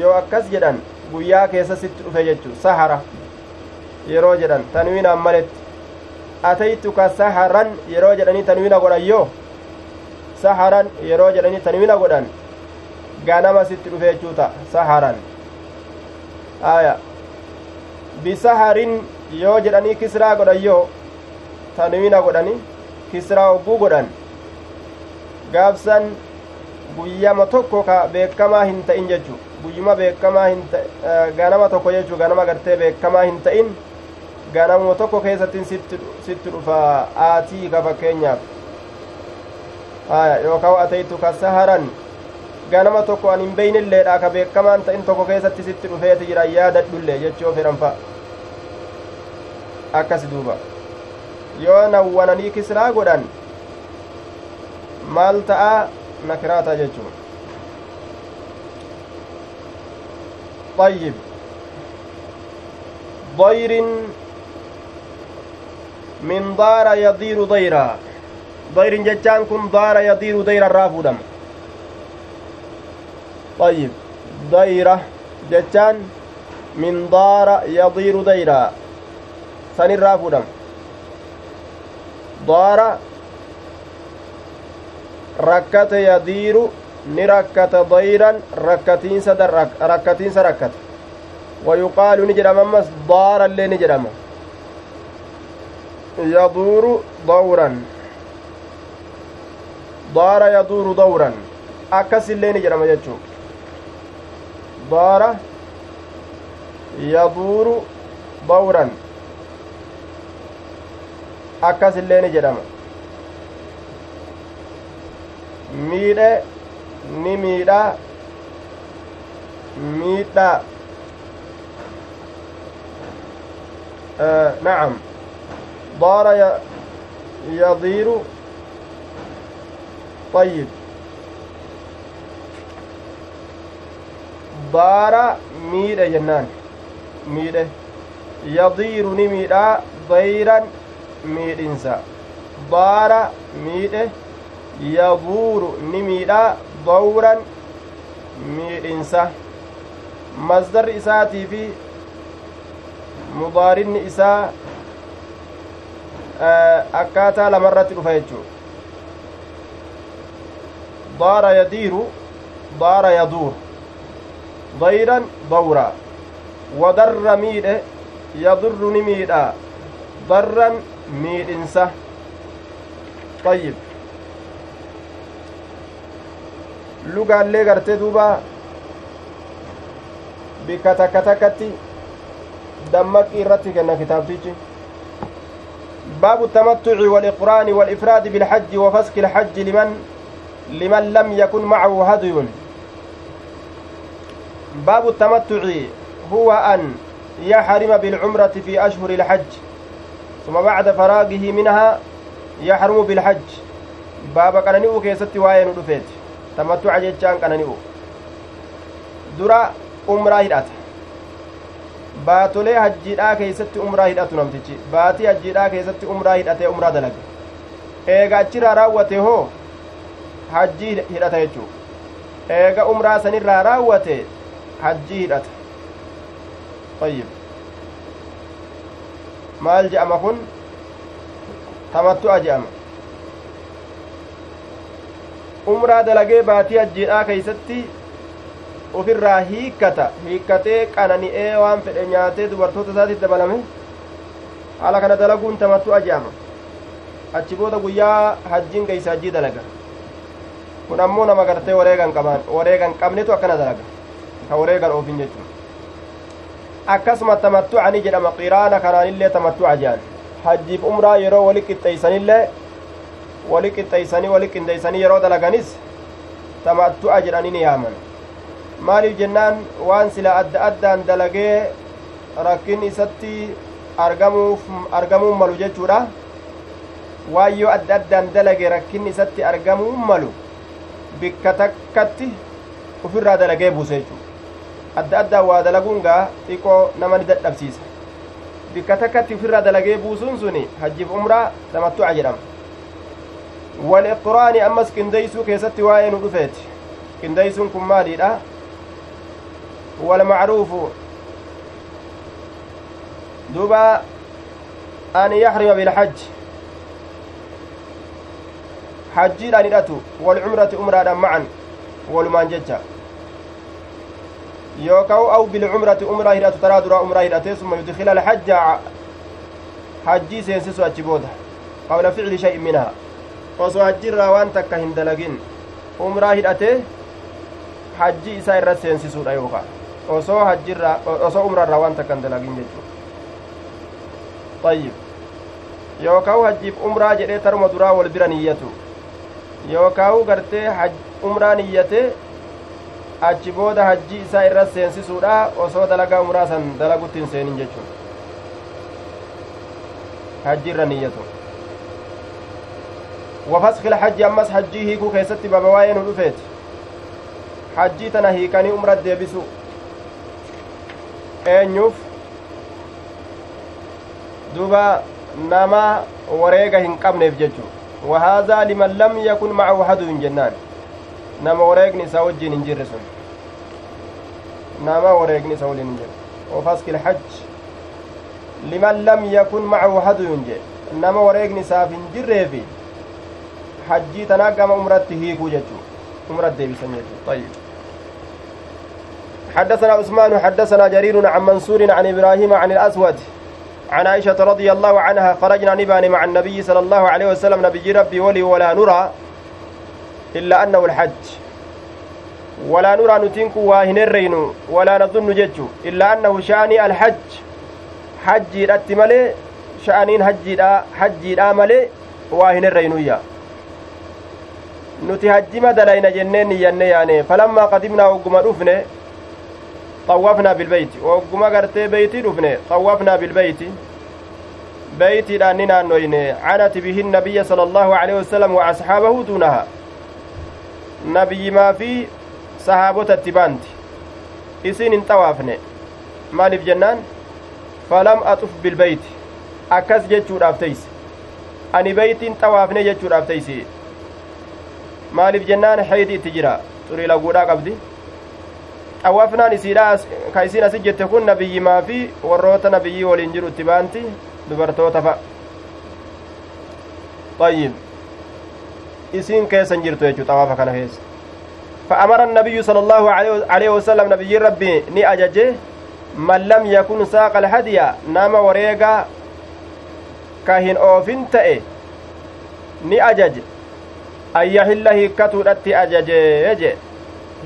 yoo akkas jedhan guyyaa keessa sitti dhufe jechu sahara yeroo jedhan tanwiinaan maletti ataytuka saharan yeroo jedhanii tanwiina godhan yoo saharan yeroo jedhanii tanwiina godhan ganama sitti dhufe jechuu saharan aya bisaharin yoo jedhanii kisraa godhan yoo tanwiina godhanii kisraa hogguu godhan gaabsan guyyama tokko ka beekamaa hin ta'in jechu guyyuma beekamaa hin ganama tokko jechuu ganama gartee beekamaa hin ta'in ganamuma tokko keessattiin sitti dhufa aatii ka fakkeenyaaf aya yookaan ataytu ka saharan ganama tokko an hin beeynilleedha ka beekamaan ta'in tokko keessatti sitti dhufeeti jira yaadadhullee jechuu fedhan fa akkas duuba yoo nawwananii kisraa godhan maal ta'a nakiraata jechuun طيب ضير من دار يضير ضيرا ضير جتان كن دار يضير ضيرا الرافودم طيب ضيرة جتان من دار يضير ضيرا سن الرافودم دار ركت يدير rakkata dayran rakkatiinsa rakkatiinsa rakkata wayuqaalu ni jedhama ammas daarallee ni jedhama yaduuru dawran daara yaduuru dawran akkas illee ni jedhama jechuu الجبار يدور دورا أكاس اللين جدام. ميدا نميدا ميدا آه نعم. دار يدير طيب. يضير طيب ضار ميدة جنان ميدة يضير نميدة ضيرا ميدنسا ضار ميدة يضور نميدة ضورا ميدنسا مصدر إساتي في mudaarinni isaa akkaataa lamarratti dhufa jechuu daara yadiiru daara yaduur dayran dawra wadarra miidhe yadurru ni miidha darran miidhinsa طيب lugaallee gartee duuba bikka takka takkatti dammaqii irratti kenna kitaabtichi باب التمتع والإقران والإفراد بالحج وفسق الحج لمن لمن لم يكن معه هدي باب التمتع هو أن يحرم بالعمرة في أشهر الحج ثم بعد فراغه منها يحرم بالحج باب قننيو كيست واين دفيت تمتع جيتشان قننيو درا عمره هدات baatolee hajjiidhaa keeysatti umraa hidhatu namtichi baatii hajjiidhaa keessatti umraa hidhatee umraa dalage eega achirraa raawwate hoo hajjii hidhata jechuu eega umraa sanirraa raawwate hajjii hidhata ayyib maal je'ama kun tamattu'a je'ama umraa dalagee baatii hajjiidhaa keeysatti ofirraa hiikkata hiikkatee qanani'ee waan fedhe nyaatee dubartoota isaatiif dabalame haala kana dalaguun tamattu ajaama achi booda guyyaa hajjiin geeysa hajjii dalaga kun ammoo nama gartee wareegan qaban wareegan qabnetu akkana dalaga ka wareegan oofin jechuun akkasuma tamattu'ani jedhama qiraana kanaanillee tamattu'a jedhan hajjiif umraa yeroo wali qixxeeysanillee wali qixxeeysanii wali qindeeysanii yeroo dalaganis tamattu'a jedhanii ni yaaman maaliif jennaan waan sila adda addaan dalagee rakkin isatti argamuuf argamuun malu jechuudha waan yoo adda addaan dalage rakkin isatti argamuun malu bikka takkatti ufirraa dalagee buuse jechuudha adda addaan waa dalaguun gaa xiqqoo nama ni dadhabsiisa bikka takkatti ufirraa dalagee buusuun suni hajjiif umraa tamattu'a jedhama wal iqraani ammas qindeeysuu keessatti waa'ee nu dhufeeti qindeeysuun kun maaliidha والمعروف دوبا أن يحرم بالحج حجي لا ندأتو والعمرة أمرة معا ولمان ججا يوكاو أو بالعمرة أمرة هدأت ترى درا أمرة هدأت ثم يدخل الحج حجي سينسسو أجبوده قبل فعل شيء منها osoo hajjiirraa waan takka hin dalagin umraa hidhate hajji isaa irra seensisuudha yookaan osoo hajjirraa osoo umrarraa waan takkan dalagin jechuu ayyib yookaa'u hajjiif umraa jedhee taruma duraa wal bira niyyatu yookaa'u gartee umraa niyyate achi booda hajji isaa irra seensisuudha osoo dalagaa umraa san dalagutti hin seenin jechuun hajji irra niyyatu wafaskil hajji ammas hajjii hiikuu keessatti baba waa'ee nu dhufeeti hajjii tana hiikanii umra deebisu eenyuuf duba nama wareega hin qabneef jechu wahaadaa liman lam yakun macahu haduun jennaan nama wareegni isaa wajjiin hin jirre sun nama wareegni isa waliin hin jirre wafaski lhajj liman lam yakun macahu haduun je nama wareegni isaaf hin jirreefi hajjii tanaa gama umratti hiikuu jechuu umrat deebisan jechuu ayyib حدثنا عثمان حدثنا جرير عن منصور عن إبراهيم عن الأسود عن عائشة رضي الله عنها خرجنا نبان مع النبي صلى الله عليه وسلم نبي ربي ولي ولا نرى annahu alhajj walaa nuraa nutiin kun waa hin herreynu walaa nadunnu jechu illaa annahu sha'anii alhajj hajjiidhatti malee sha'aniin hajjiidha hajjiidhaa malee waa hin herreynuyya nuti hajjima dalayna jenneen niyyanne yaane falammaa qadimnaa ogguma dhufne xawwafnaa bilbeyti ogguma gartee beeytii dhufne xawwafnaa bilbeyti beeytiidhaan ni naannoyne canati bihi nabiyya sala allaahu aleyhi wasalam wa asxaabahu duunaha nabiyyimaa fi sahaabotatti baanti. Isiin hin xawaafne. Maaliif jennaan? Falam axuf bilbeyti akkas jechuudhaaf teeyse. Ani beeytiin xawaafne jechuudhaaf teeyse. Maaliif jennaan? Haydi itti jira. Xurii laguudhaa qabdi. Xawaafnaan isiidha ka isiin asit jette kun nabiyyimaa fi warroota nabiyyii waliin jiru itti baanti. Dubartoota fa ayyib isiin keessan jirtu jechuu xawaafa kana keessa. فأمر النبي صلى الله عليه وسلم نبي ربي ني أججه من لم يكن ساق الهدي نام وريقا كاهن أوفن تأي ني أجج أن يحل هيكتو رتي أججه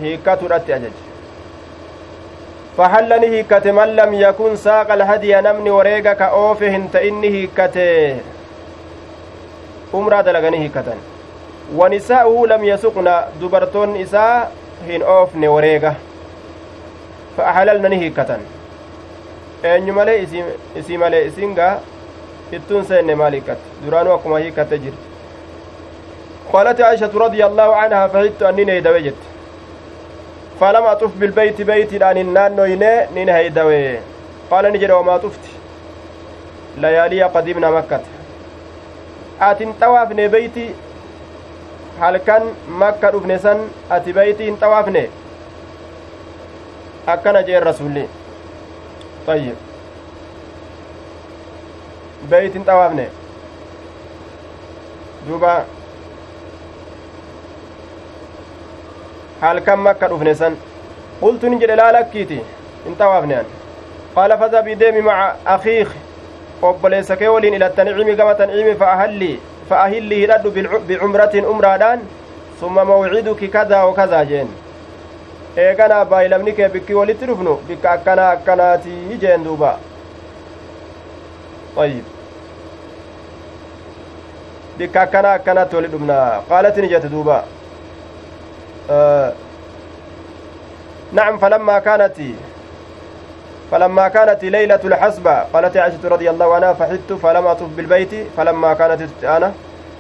هيكتو رتي أجج فحلني هيكت من لم يكن ساق الهدي نمني وريقا كأوفهن تإني هيكته umraa dalaganii hiikkatan. Yasuqna dubartoonni isaa hin oofne wareega fa ahalalna ni hiikkatan eenyu malee isii malee isin gaa ittuun seenne maal hiikkatte duraanuu akkuma hiikkatte jirti قالت عائشة رضي الله عنها فهدت أني نهيدوي جت فلم أطف بالبيت بيتي لأن النان نوينة نين هيدوي قال نجد وما طفت ليالي قديمنا مكة atin xawaafne beeyti halkan makka dhufne san ati beeyti hin xawaafne akkana jeen rasulli ayyib beeyti hin xawaafne duuba halkan makka dhufne san qultu nin jedhe laalakkiiti hin xawaafne an qaala fadhabii deemi maca akiik obboleessa kee waliin ila tanciimi gama tanciimi fa'ahallii hidhadhu bicumratin umraadhaan summa mawciduki kadaa wa kadaa jeen eeganaa baayilamni kee bikki walitti dhufnu bikka akkanaa akkanaatii jeen duuba ayyib bikka akkanaa akkanatti wali dhufna qaalatin jette duuba نعم فلما كانت فلما كانت ليلة الحسبة قالت عائشة رضي الله عنها فحدت فلم أطف بالبيت فلما كانت أنا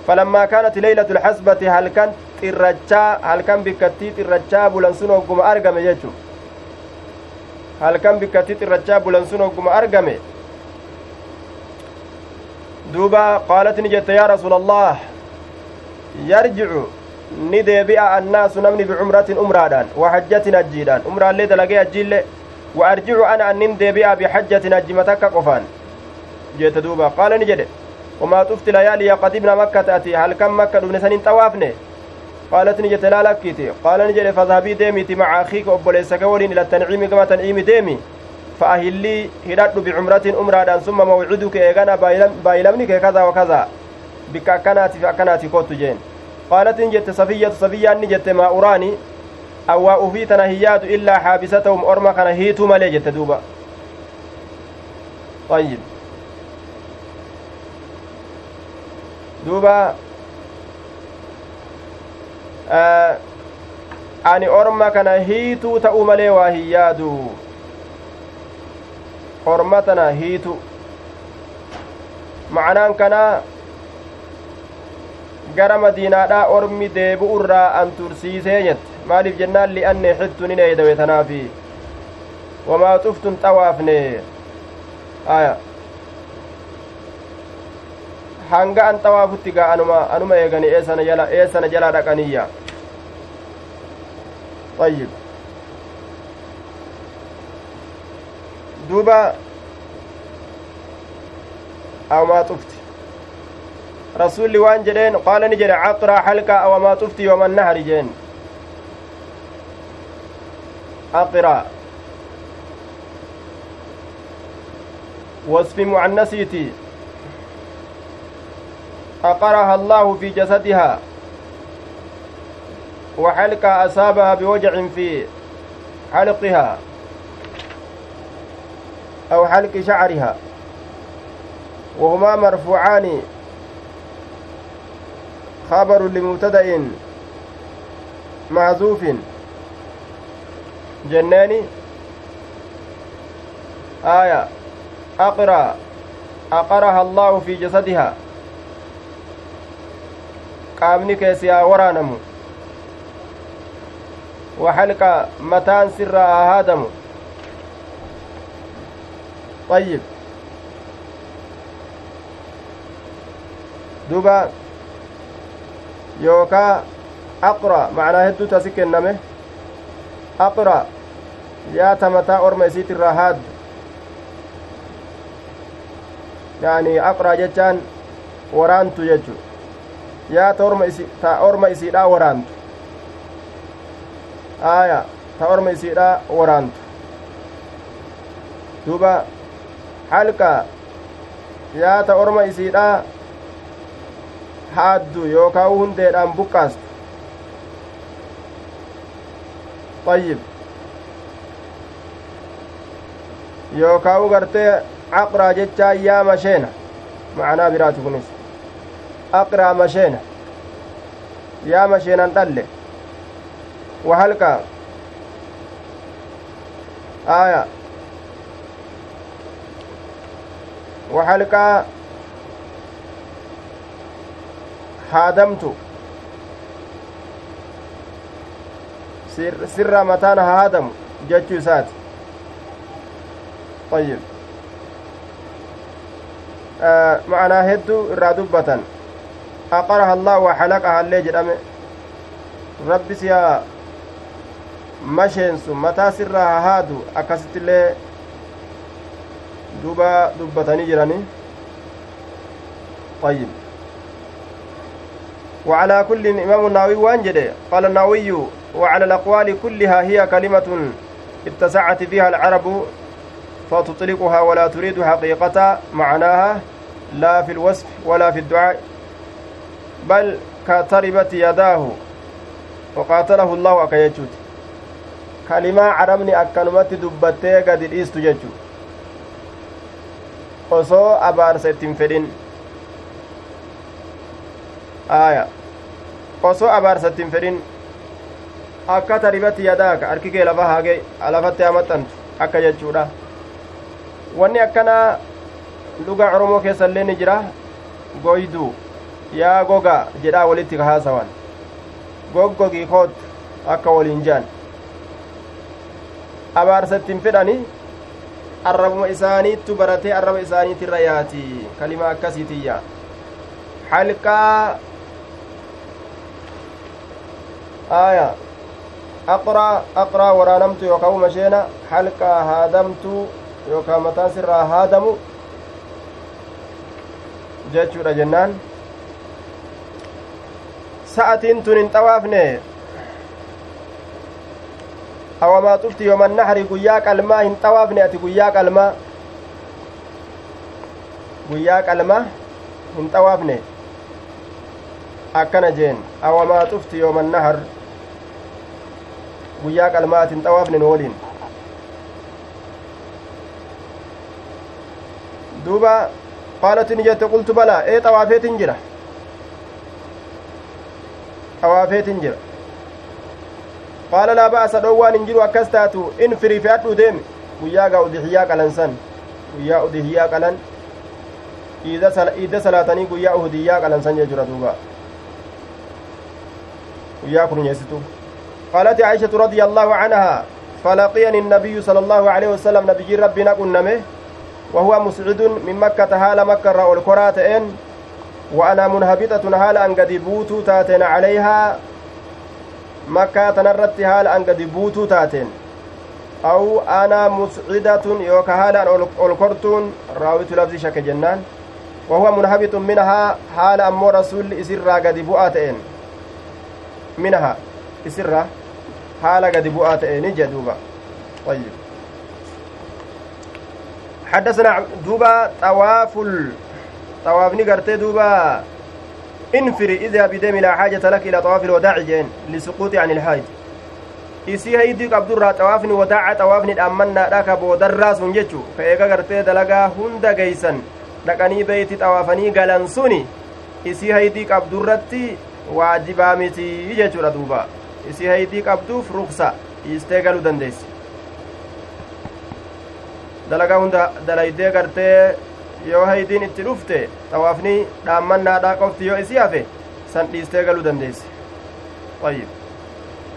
فلما كانت ليلة الحسبة هل كان xirrachaa halkan bikkattii xirrachaa bulan sun hogguma argame jechu halkan bikkattii xirrachaa bulan sun hogguma argame duuba qaalat ni jette yaa rasuula allah yarjicu ni deebi'a annaasu namni bicumratin umraadhaan wa hajjatin hajjiidhaan umraallee dalagee hajjima takka qofaan jette duuba qaala ni jedhe wamaa xufti layaaliya qadibna makkata ati halkan makka dhufne san hin xawaafne qaalat ni jette laa lakkiiti qaala ni jedhe fadhabii deemiti maca akiika obboleessa kee waliin ila tanciimi gama tanciimi deemi فأهلي هدد بعمرة أمرة ثم موعدك إيغانا بايلمني كذا وكذا بك أكناتي فأكناتي كوت جين قالت إن جت صفية صفية جت ما أراني أو أفي تنهيات إلا حابستهم أرما كان هيتو مالي جت دوبا طيب دوبا آه ani orma kana hiituu ta'uu malee waa hin yaadu orma tana hiitu macanaan kanaa gara madiinaadhaa ormi deebi'u irraa an tursiisee jette maaliif jennaan li'anne xittu nin eeydawe tanaafi wamaa xuftun xawaafne aya hanga an xawaafutti gaa anuma anuma eegani eessana jala eessana jalaa dhaqaniyya طيب دوبا أو ما طفت rasuulli waan jedheen qaala ni jedhe caqraa halkaa awamaa xufti yooma nahari jeen aqraa wasfi mucannasiiti aqaraha allaahu fi jasadihaa وحلقة أصابها بوجع في حلقها. أو حلق شعرها. وهما مرفوعان. خبر لمبتدأ. محذوف جناني آية أقرأ أقرها الله في جسدها qaamni keessi haa waraanamu mataan sirraa haa haadamu طيب duba yookaa aqra macnaa hedduu tasi kenname aqra yaata mataa orma isiit irraa haaddu yaani aqraa jechaan waraantu jechu yaata orma isi ta orma isiidhaa waraantu aaya ta orma isiidhaa waraantu duba halka yaata orma isiidhaa haaddu yookaa hundeedhaan buqqaastu طيب u gartee caqraa jechaa yaa masheena macnaa biraati kunis aqraa masheena yaa masheenan dhalle wahalqaa aya wahalqaa haadamtu sirraa mataan haa haadamu jechuu isaati طيب معنaa hedduu irraa dubbatan aqaraha allah waa halaqaha illee jedhame rabbi siyaa masheensu mataa sirraa haa haadu akkasitti illee duba dubbatanii jirani طيب وعلى كل إمام النووي وانجد قال النووي وعلى الأقوال كلها هي كلمة اتسعت فيها العرب فتطلقها ولا تريد حقيقة معناها لا في الوصف ولا في الدعاء بل كتربت يداه وقاتله الله أكيجوت كلمة عربني أكنمت دبتي قد الإيست ججو osoo abaarsa ittiin fedhin aaya osoo abaarsa akka taribatti yadaaka harki kee lafa haage lafatti hamaxxantu akka jechuudha wanni akkanaa lugaa oromoo keessa illee ni jira goyduu yaa goga jedhaa walitti haasawan goggogii koot akka waliin jean abaarsa ittiin fedhani arrabuma isaaniittu baratee arraba isaaniitirra yaati kalima akkasiitiyya halqaa aya aqraa aqraa waraanamtu yookaan masheena halqaa haadamtu yookaan mataan sirraa haadamu jechuudha jennaan sa'atiin tun hin xawaafne awamaa xufti yooman nahari guyyaa qalmaa hin xawaafne ati guyyaa qalmaa guyyaa qalmaa hin xawaafne akkana jeen awamaa xufti yooman nahar guyyaa qalmaa ati hin xawaafne nu waliin duuba qaalati ni jette qultu balaa ee xawaafeetin jira xawaafeetin jira qaala laa ba'asa dhoowwaan hin jiru akkas taatu in firii fe'adhuu deemi guyyaa gaa udihiyyaa qalansan guyyaa udihiyyaa qalan iida salaatanii guyyaa uhudiyyaa qalansan jechuudha duuba guyyaa kununyeessitu قالت عائشة رضي الله عنها فلقيني النبي صلى الله عليه وسلم نبي ربي نقنمه وهو مسعد من مكة هال مكة رأى الكراتين وأنا منهبطة هال أن قد بوتو تاتين عليها مكة تنرت هال أن قد بوتو تاتين أو أنا مسعدة يوكا هال أن ألكرتون راويت لفظ شك جنان. وهو منهبط منها حال أمو رسول إسرى قد بؤاتين منها إسرى حال قد بؤاتين جدوبا طيب حدثنا دوبا طواف طوافني قرتي دوبا انفري إذا بدم لا حاجة لك إلى طواف الوداع جين لسقوط عن الحاج isii haydii qabdurraa xawaafni wadaaca xawaafni dhaammannaadha ka boodarraa sun jechu ka eega gartee dalagaa hunda geeysan dhaqanii beeyti xawaafanii galan suni isii haydii qabdurratti waajibaa mitii jechuudha duuba isii haydii qabduuf ruksa dhiistee galuu dandeessi dalagaa hunda dalaydee gartee yoo haydiin itti dhufte xawaafni dhaammannaadha qofti yoo isii hafe san dhiistee galuu dandeessi طيب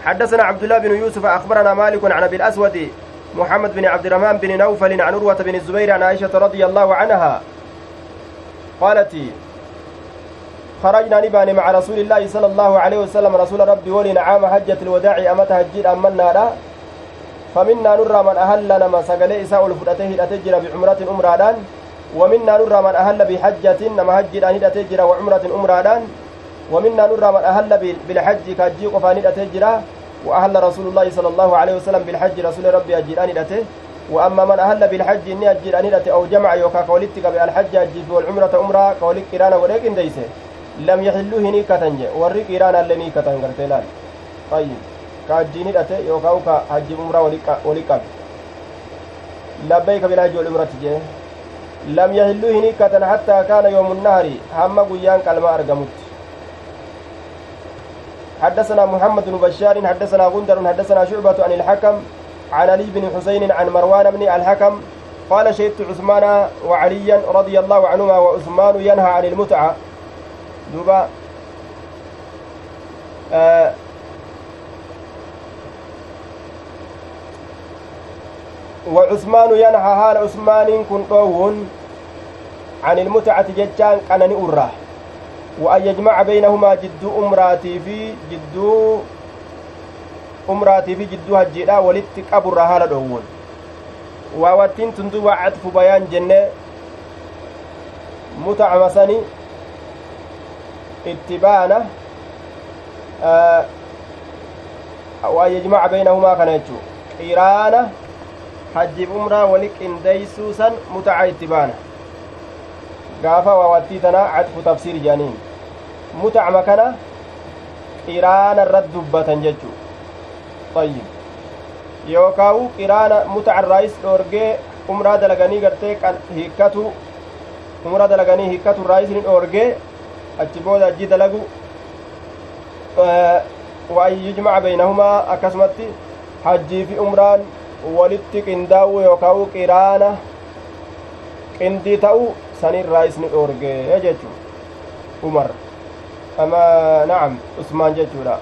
حدثنا عبد الله بن يوسف أخبرنا مالك عن أبي الأسود محمد بن عبد الرحمن بن نوفل عن عروة بن الزبير عن عائشة رضي الله عنها قالت خرجنا نبان مع رسول الله صلى الله عليه وسلم. رسول ربي ولنا عام حجة الوداع أمت هجير أمنا لا فمنا نرى من أهل نما سقلي إساء الفرأته الأتجر بعمرة أمرادان. ومنا نرى من أهل بحجة نما هجر أن الأتجر وعمرة أمرادان. ومنا نرى من أهل بالحج كجي قفان الأتجر وأهل رسول الله صلى الله عليه وسلم بالحج رسول ربي أجر أن الأته وأما من أهل بالحج إني أجر أن أو جمع يوكا قولتك بألحج أجر والعمرة أمرا قولك كرانا ولكن ديسه. Hiikkatan je warri qiiraana illee ni hiikkatan gartee laal ayyib ka hajjiin hidhate yookaan ka hajjiin umraa wali qabe labbayka bilhajji wal umratti jee lam yaxilluu hin hiikkatan hattaa kaana yoomu nahari hamma guyyaan qalmaa argamutti حدثنا محمد بن بشار حدثنا غندر حدثنا شعبة عن الحكم عن علي بن حسين عن مروان بن الحكم قال شهدت عثمان وعليا رضي الله عنهما وعثمان ينهى عن المتعة duuba وعثمان ينهى حال عثمان كن طوون عن المتعة جتان قنن أراه وأن يجمع بينهما جد أمراتي في جد أمراتي في جد هجيرا ولت قبر حال دوون وواتين تندوب عطف بيان جنة. متع مسني اتبانا آه وأن يجمع بينهما كنجو قيرانا حج umraa wali qindeeysuusan mutaca ittibaana gaafa waawattii tana cadfu tafsiir jedhaniin mutacma kana qiraana irrat dubbatan jechuu ayyib yookaawu qiraana mutaca irraayis dhoorgee umraa dalaganii gartee hiikkatu umraa dalaganii hiikkatu irraayis ni dhoorgee achi booda ajji dalagu waan yujmaca baynahumaa akkasumatti hajjii fi umraan walitti qindaa'u yookaan qiraana qindii ta'u sanirraa isni dhoorgee jechu umar ama na'am usmaan jechuudha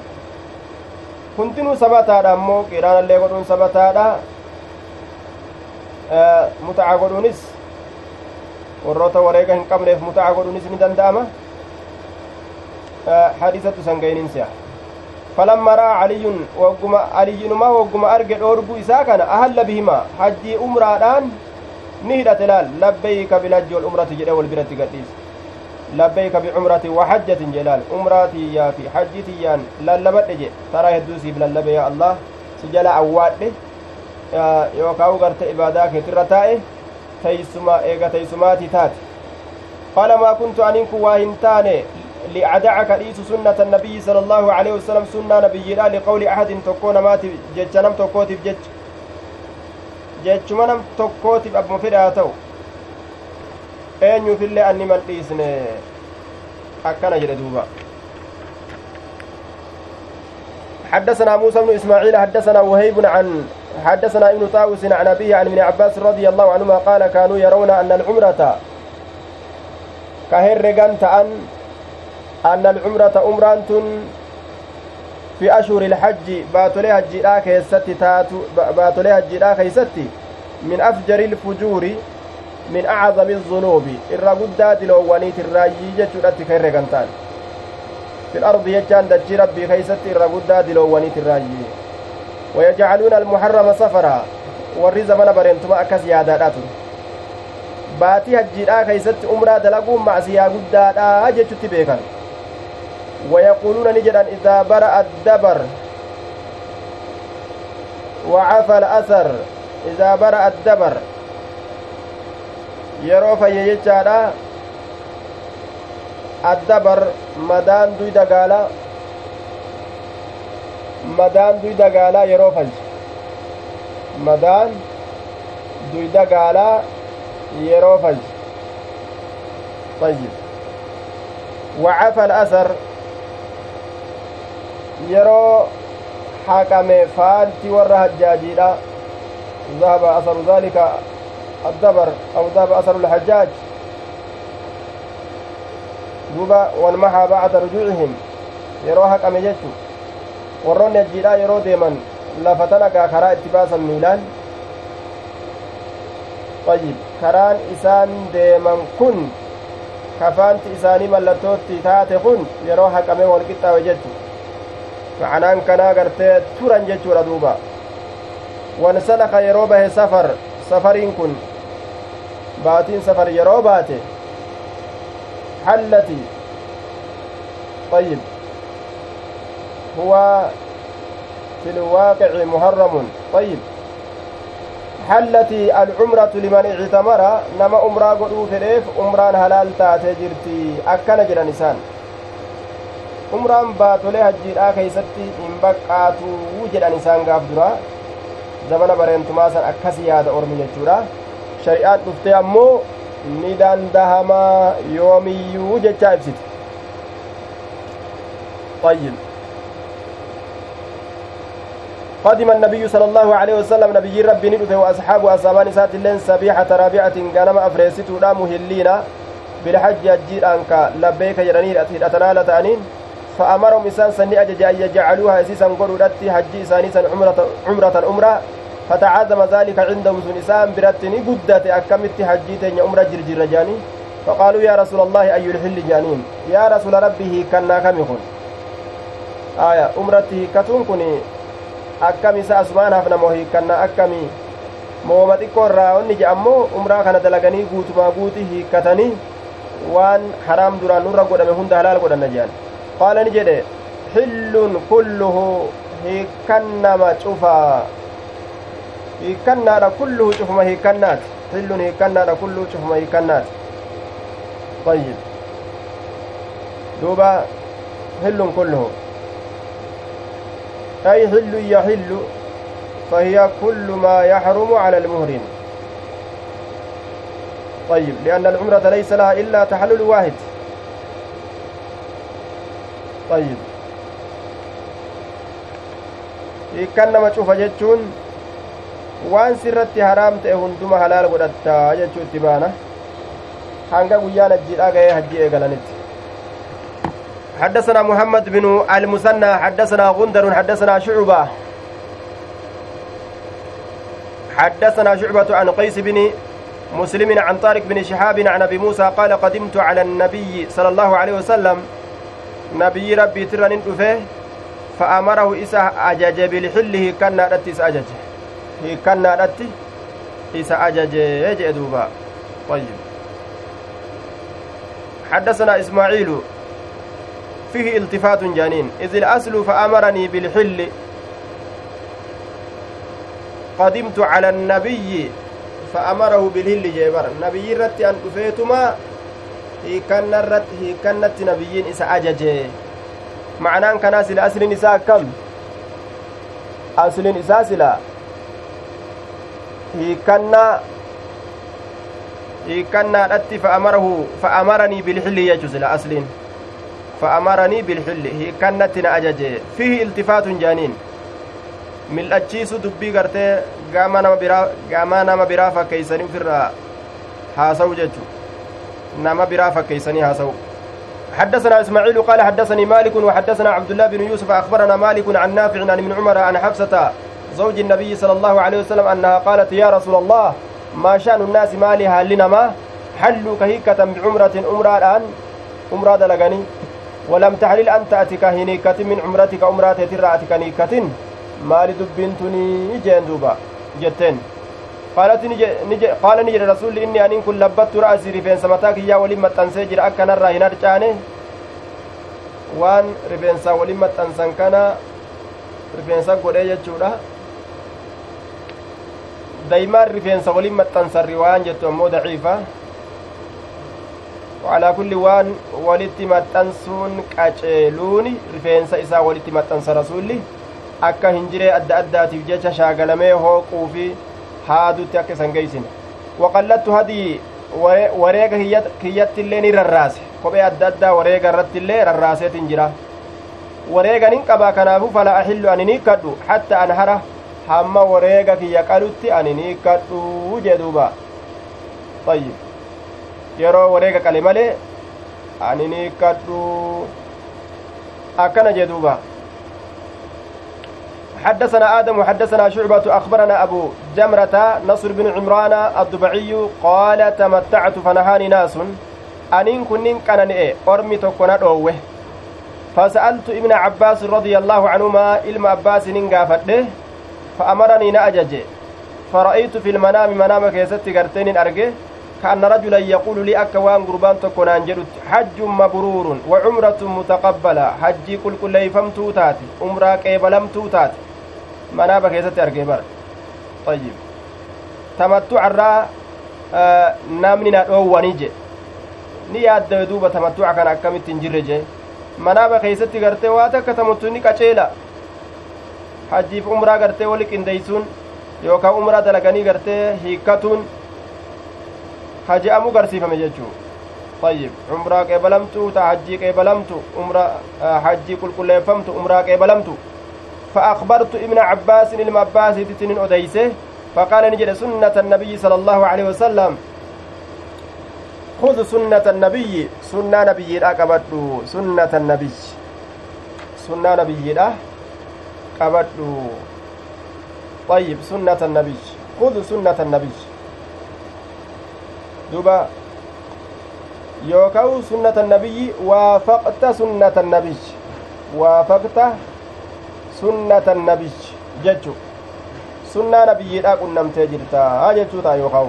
hundinuu sabataadha ammoo qiraanallee godhuun sabataadha mutaca godhuunis warroota wareega hin qabneef mutaca godhuunis ni danda'ama حادثة سنغين سيا فلما رأى علي وقما علي ما وقما أرجع أوربو إساكنا أهل بهما. حجي أمرادان نهدة تلال لبيك بالحج والأمرة جدا والبرة قديس لبيك بعمرة وحجة جلال. أمراتي يا في حجتي يان للبت جي. ترى يدوسي بللب يا الله. سجل أواد. يوكاو غرت إباداك ترتائه تيسما إيغا تيسماتي تات. قال ما كنت أنك واهنتاني لأدعك ليس سنة النبي صلى الله عليه وسلم سنة نبي لقول أحد تكون مات جج نم تكوتف جج جج منم تكوتف أبو أين في الله أني من ليسن أكنا جردوبا حدثنا موسى بن إسماعيل حدثنا وهيب عن حدثنا ابن طاووس عن أبيه عن ابن عباس رضي الله عنهما قال كانوا يرون أن العمرة كهرجان تأن أن العمرة أمران في أشهر الحج باتولي هجيرا كيستي تاتو باتولي هجيرا كيستي من أفجر الفجور من أعظم الذنوب. إرى قدات الأوليت الراجي جتشورت خير في الأرض يجان دجي ربي كيستي إرى قدات الأوليت الراجي ويجعلون المحرم سفرا warri zamana bareentuma akkas yaadaadhaatu baatii hajjiidhaa keeysatti umraa dalaguun macsiyaa guddaadha jechutti beekan ويقولون نجدا إذا برأ الدبر وعفى الأثر إذا برأ الدبر addabar madaan duyda gaalaa madaan duyda gaalaa yeroo falche madaan duyda gaalaa yeroo falche طيب وعفى الأثر yeroo haqame faalti warra hajjaajiidha ذهب أثر ذلك الدبر أو ذهب أثر الحجاج duuba walmahaa bacda rujuucihim yeroo haqame jechu warroonni hajjiidhaa yeroo deeman lafa tanagaa karaa itti baasan miilaan ayyib karaan isaan deeman kun kafaanti isaanii mallattootti taate kun yeroo haqame wal qixxaawe ma'anaan kanaa gartee turan jechuudha duuba wansalaka yeroo bahe safar safariin kun baatiin safar yeroo baate حلت طيب هو في الواقع محرم طيب حلت العمرة لمن اعتمر نما عمرة قدو فليف عمران حلال تاتي جرتي أكنا جرى عمران باتولي هجيرا كيستي إن بقاتو جرى نسان قاف درا زمن برينتما سن أكسي هذا أرمي جرى شريعات دفتي أمو ni dandahamaa yoomiyyuu jechaa ibsite. طيب قدم النبي صلى الله عليه وسلم نبي ربي ندفه وأصحابه أصابان سات اللين سبيحة رابعة غنم أفريستو لا مهلين بالحج أجير أنك لبيك جرانير أتنال تأنين فأمرهم إسان سني أجج أن يجعلوها إسيسا قولوا حج إسانيسا عمرة عمرة عمرة فتعاظم ذلك عندهم سن إسان برتني قدت. أكمت حجيتين أمر جرجر جاني. فقالوا يا رسول الله أي الحل جانين؟ يا رسول ربه كنا كم يخون آية أمرته كتون كني akkami isa asumaan hafnamoo hiikkanna akkami mooma xiqqoo irraa onni je'ammoo umraa kana dalaganii guutumaa guuti hiikkatanii waan haraam duraan nurra godhame hunda halaal godhanna jehan qaala ni jedhe xillun kulluhu hiikkannama cufaa hiikkannaadha kulluhu cufuma hiikkannaati xillun hiikkannaadha kulluhu cufuma hiikkannaati طيب دوبا حل كله أي حل يحل فهي كل ما يحرم على المهرم طيب لأن العمرة ليس لها إلا تحلل واحد طيب. كان ما تشوف sirratti haraam ta'e hunduma halaal godhatta jechuutti baana hanga guyyaan hajjiidhaa ga'ee hajji eegalanitti حدثنا محمد بن المثنى حدثنا غندر حدثنا شعبة. حدثنا شعبة عن قيس بن مسلم عن طارق بن شهاب عن أبي موسى قال قدمت على النبي صلى الله عليه وسلم. نبي ربي ترن فأمره إسا أجج بالحله كان نادت أجج hiikkannaadhatti isa ajajee jee duuba طيب. حدثنا إسماعيل. فيه التفات جانين. إذ الأصل فأمرني بالحل. قدمت على النبي فأمره بالهل جيبر. نبي رت أن أفيتما الرت هيكنت نبيين إسا أججي معناه كان أصل أصل نساء كم أصل نساء سلا hiikannaa hiikannaadhatti fa'amarahu fa'amaranii bilxilli jechu sila asliin fa'amaranii bilxilli hiikannatti na ajaje fihi iltifaatun jaaniin mil'achiisu dubbii gartee gama nama biraa fakkeeysanii ufirraa haasawu jechu nama biraa fakkeeysanii haasawu حدثنا إسماعيل قال حدثني مالك وحدثنا عبد الله بن يوسف أخبرنا مالك عن نافع عن ابن عمر عن حفصة زوج النبي صلى الله عليه وسلم أنها قالت يا رسول الله ما شأن الناس مالها لنما حلوا كهيكة بعمرة أمرة الآن أمرة دلقني. ولم تحلل أنت أتك هنيكة من عمرتك أمرة ترى نيكة مال دبنتني جين دوبا جتين. قالت نجي قال نجي رسول إني أن كن لبت رأسي رفين سمتاك يا ولما تنسجر أكن الراهن أرجعني waan rifeensaa waliin maxxansan kana rifeensa godhee jechuudha daymaan rifeensa waliin maxxansan riwaayaan jettu ammoo daciifa وعلى كل وان ولتي rifeensa isaa walitti maxxansa rasuulli akka hin jiree adda addaatiif jecha shaagalamee hooquu fi haadutti akka isan geeysine waqallattu hadii wareega kiyyatti illee ni rarraase kophee adda addaa wareega irratti illee rarraaseetin jira wareegan hin qabaa kanaafuu fala axillu ani ni hikkadhu hatta anhara hamma wareega kiyya qalutti ani ni hikkadhu jee duuba ayyib yeroo wareega qale malee ani ni hikkadhu akkana jee duuba حدثنا آدم وحدثنا شعبة أخبرنا أبو جمرة نصر بن عمران الضبعي قال تمتعت فنهاني ناس. أنين كنين كان أرمي تكون أوه فسألت ابن عباس رضي الله عنهما إلما عباس ننقافته فأمرني نأجج فرأيت في المنام منام كيست قرتين أرجه كأن رجلا يقول لي أكوان قربان تكون أنجلت حج مبرور وعمرة متقبلة. حجي كل كل يفهمتو تاتي عمرة كيبلمتو منام كيست أرجه بر طيب تمتع الرا آه نامني نأواني جي ni yaadda duuba tamattuca kana akkamitti hin jirre jee manaaba keeysatti gartee waa takka tamuttu ni qaceela hajjiif umraa gartee wali qindeeysuun yookaan umraa dalaganii gartee hiikkatuun haji'amu garsiifame jechuu طيب عمرة قبلمت تحجي قبلمت عمرة حجي كل كليفمت عمرة قبلمت فأخبرت ابن عباس المعباس تتنين أديسه فقال نجد سنة النبي صلى الله عليه وسلم. خذ سنة النبي. سنة نبي قبضوا سنة النبي. سنة نبي قبضوا طيب سنة النبي. خذ سنة النبي. دوبا. يوكاو سنة النبي. وافقت سنة النبي. وافقت النبي جتشو سنة نبي قنمتي جرتا جتشو تا يوكاو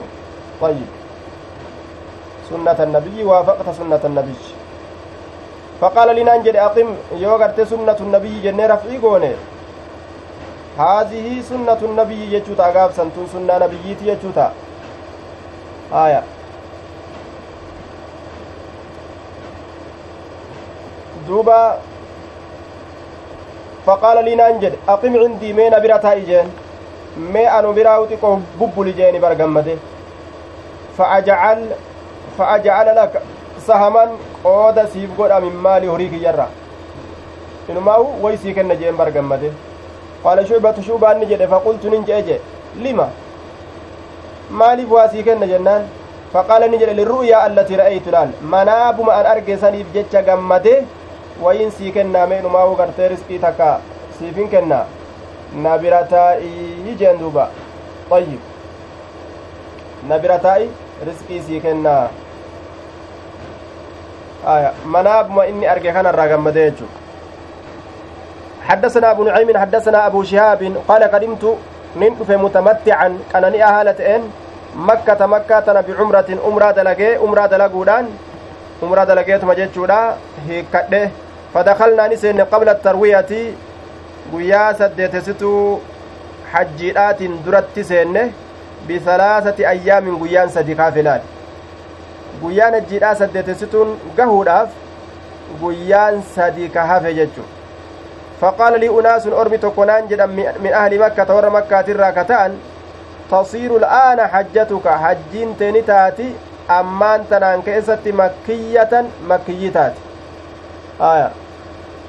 طيب سنة النبي وافقت سنة النبي فقال لنا انجد أقم يوغرت سنة النبي جنة رفعي قوني هذه سنة النبي يجوتا قاب سنتون سنة نبيتي يجوتا آية دوبا فقال لنا انجد أقم عندي مين برتا إجين مي أنو براوتي قو ببولي جيني برقمته فأجعل fa'ajacala laka sahaman qooda siif godha min maali horii kiyyarra inumaahu way sii kenna jeen bargammade qaala shucbatu shubaanni jedhe faqultu nin je'e je lima maaliif waa sii kenna jennaan faqaala ni jedhe lirru'yaa allatii ra'aytu laal manaabuma an arge saniif jecha gammade wayin sii kennaame inumaahu gartee risqii takka. Siifin kenna. Na bira taa'ii jeen duuba. Ayyib na bira taa'i risqii sii kennaa آية مناب ما إني أرجع كان الراجم حدثنا أبو نعيم حدثنا أبو شهاب قال قدمت ننف متمتعا كان أهالة إن مكة مكة تنا بعمرة أمرة دلقي أمرة دلقودان أمرة دلقيت مجتشودا هيك فدخلنا نسين قبل التروية guyyaa saddeetessituu hajjiidhaatiin duratti seenne bisalaasati ayyaamin guyyaan sadi kaafilaadha guyyaan hajjiidhaa saddeetessituun gahuudhaaf guyyaan sadii ka hafe jechu faqaala lii unaasun ormi tokko naan jedhan min ahli makkata warra makkaatirraa ka ta'an tasiiru al'aana hajjatuka hajjiin teeni taati ammaan tanaan keessatti makkiyyatan makkiyyii taati aya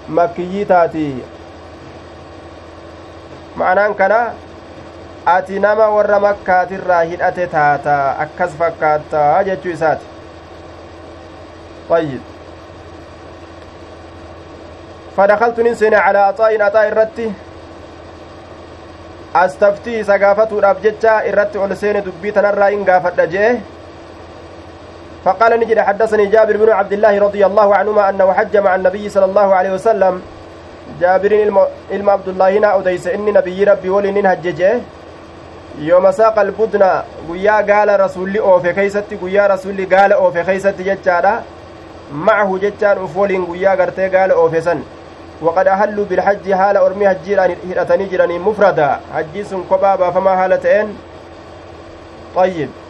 makkiyyii taati ma'anaan kana ati nama warra makkaatirraa hidhate taata akkas fakkaattaa jechuu isaati طيب فدخلت ننسين على عطاء عطاء الرتي أستفتي سقافته الأبجتة الرتي ألسين دبيتا نرى إن قافت فقال نجد حدثني جابر بن عبد الله رضي الله عنهما أنه حج مع النبي صلى الله عليه وسلم جابر ilma abdullaahina odeyse inni nabiyyi rabbii waliin hajjeje yooma saaqa albudna guyyaa gaala rasulli oofe keeysatti guyyaa rasulli gaala oofe keeysatti jechaadha macahu jechaan uf waliin guyyaa gartee gaala oofesan waqad ahalluu bilhajji haala ormii hajjiidhaan hidhatanii jiranii mufrada hajjii sun kophaa baafamaa haala ta'een ayyib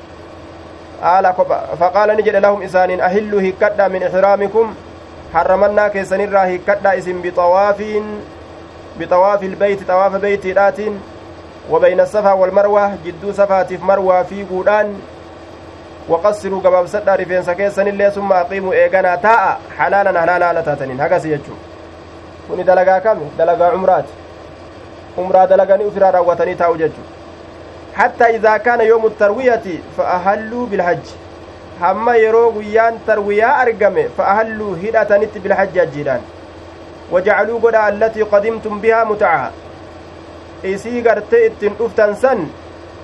haala kopha faqaala ni jedhe lahum isaaniin ahilluu hikkadha min ixraamikum harramannaa keessanirraa hikkadha isin bixawaafiin bixawaafi ilbeyti xawaafa beytiidhaatiin وبين الصفا والمروة جدو صفاتيف مروة في قودان وقصروا قباب سدى رفين سكيسن اللي ثم أقيموا إيقانا تاء حلالا حلالا لتاتنين هكذا سيجو dalagaa kami dalagaa cumraati umraa dalaganii ufiraa raawwatanii taa'u jechu yoomu tarwiyati fa ahalluu bilhajji hamma yeroo guyyaan tarwiyaa argame fa ahalluu hidhatanitti bilhajji hajjiidhaan wajacaluu godha allatii qadimtum bihaa mutacaa isii gartee ittiin dhuftan san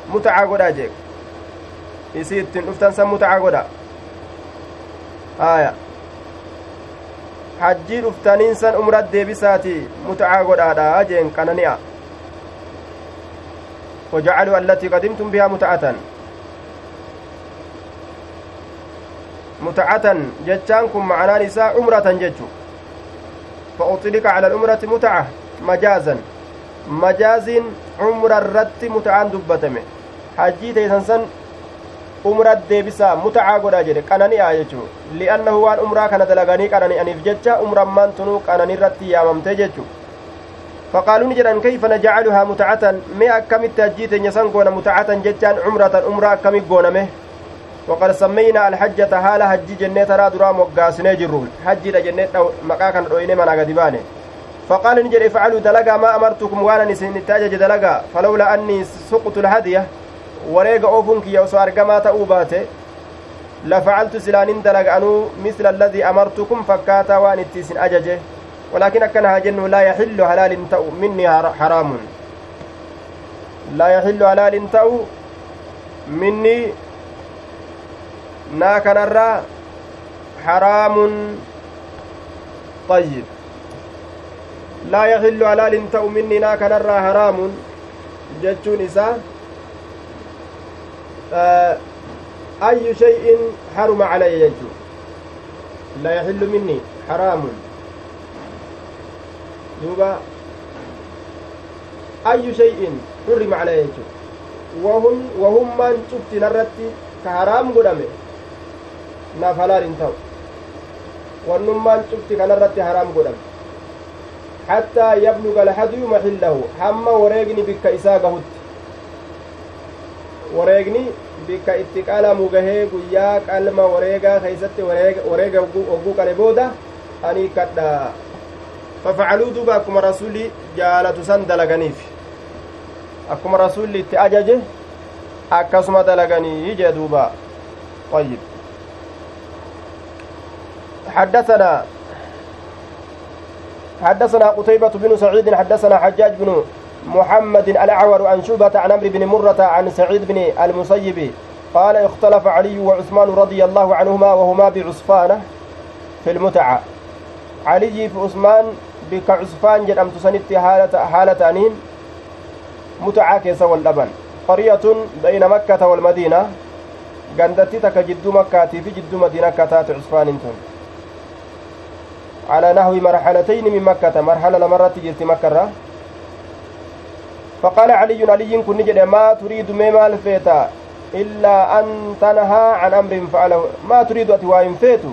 mutacaa godhaa jeeg isii ittiin dhuftan san mutacaa godha aya hajjii dhuftaniin san umrat deebisaati mutacaa godhaadha jeen qanani'a وجعلوا التي قدمتم بها متعة متعة جتشانكم معنى نساء عمرة جتشو فأطلق على الأمرة متعة مجازا مجاز عمر الرت متعان دبتمه حجي تيسنسن umra deebisaa mutacaa godha jedhe qanani'a jechuu li'annahu waan umraa kana dalaganii qanani'aniif jecha umrammaan tunuu qananirratti yaamamte jechuu فقالوا نجران كيف نجعلها متعة؟ ما أكمت تجيت يسان قونا متعة جتان عمرة عمرة كم قونا مه وقد سمينا الحجة حال حج جنة ترى درا مقاسنا جرون حج جنة مقاكا روينة من أغدبانه فقال نجر افعلوا دلقا ما أمرتكم وأنا نسين التاجج دلقا. فلولا أني سقط الهدية kiyya osoo argamaa ta'uu baate lafacaltu silaanin dalaga'anuu misla alladii amartukum fakkaataa waan itti isin ajaje ولكن أكن هاجن لا يحل حلال تأو مني حرام. لا يحل حلال تأو مني ناكن الرا حرام. طيب. لا يحل حلال تأو مني ناكن الرا حرام. جتشون إساه أي شيء حرم علي يجو. لا يحل مني. حرام. دوبا أي شيء حرم علي يجو وهم وهم من شفت نرتي كحرام قدامي نافلال انتو ونمان شفت كنرتي حرام قدامي حتى يبلغ الحدي محله. حما وريقني بك wareegni bikka itti qalamu gahee guyyaa qalma wareegaa keeysatti wareega hogguu qale booda anii kadha fafacaluu duuba akkuma rasuli jaalatu san dalaganiif akkuma rasulli itti ajaje akkasuma dalaganii jee طيب. حدثنا حدثنا قتيبة بن سعيد حدثنا حجاج بن محمد الأعور عن شعبة عن عمرو بن مرة عن سعيد بن المسيب. قال اختلف علي وعثمان رضي الله عنهما وهما بعصفانة في المتعة. علي في عثمان بك عصفان جد أمت سنت حالة, حالة أنين متعة كيس واللبن قرية بين مكة والمدينة قندتي تك جد مكة في جد مدينة كتات عصفان تون على نحو مرحلتين من مكة مرحلة لمرة جرت مكة فقال علي علي كن نجد ما تريد مال فيتا إلا أن تنهى عن أمر فعله ما تريد أتواهم فيتو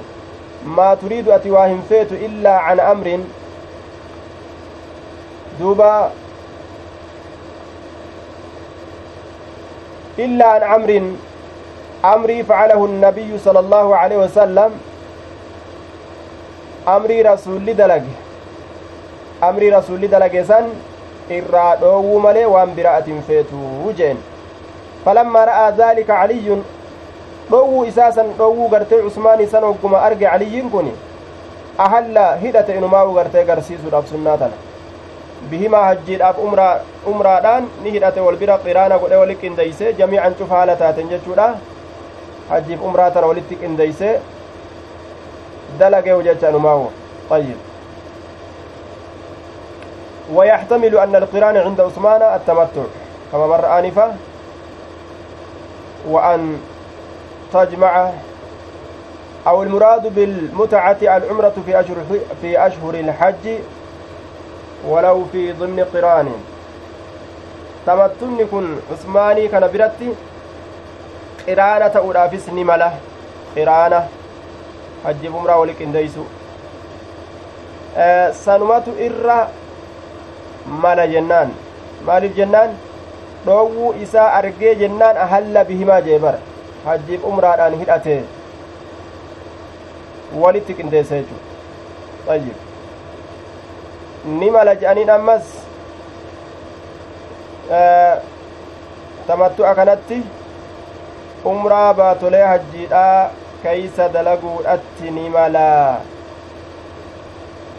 ما تريد أتواهم فيتو إلا عن أمر دوبا إلا عن أمر أمري فعله النبي صلى الله عليه وسلم أمري رسول دلق أمري رسول دلق سن irraa dhoowwuu malee waan bira atin feetuu jeen falammaa ra'aa daalika caliyyun dhoowwuu isaa san dhoowwuu gartee cusmaanii san hogguma arge caliyyiin kun ahalla hidhate inumaa'u gartee garsiisuudhaaf sunnaa tana bihimaa hajjiidhaaf umraadhaan ni hidhate wal bira qiraana godhe wali qindeeyse jamiican cufa haala taaten jechuudha hajjiif umraa tana walitti qindeeyse dalageewu jecha inumaa'u ayyib ويحتمل أن القران عند عثمان التمتع كما مر آنفا وأن تجمع أو المراد بالمتعة العمرة في أشهر في أشهر الحج ولو في ضمن قران تمتن كن عثماني كان برتي qiraana ta'uudhaafis ni mala qiraana hajjiif umraa wali qindeeysu sanumatu irra mala jennaan maaliif jennaan dhoowwuu isaa argee jennaan ahalla bihimaa jee bara hajjiif umraadhaan hidhate walitti qindeessa jechu ayyib ni mala je'aniin ammas tamattu'a kanatti umraa baatolee hajjiidhaa keeysa dalaguudhatti ni mala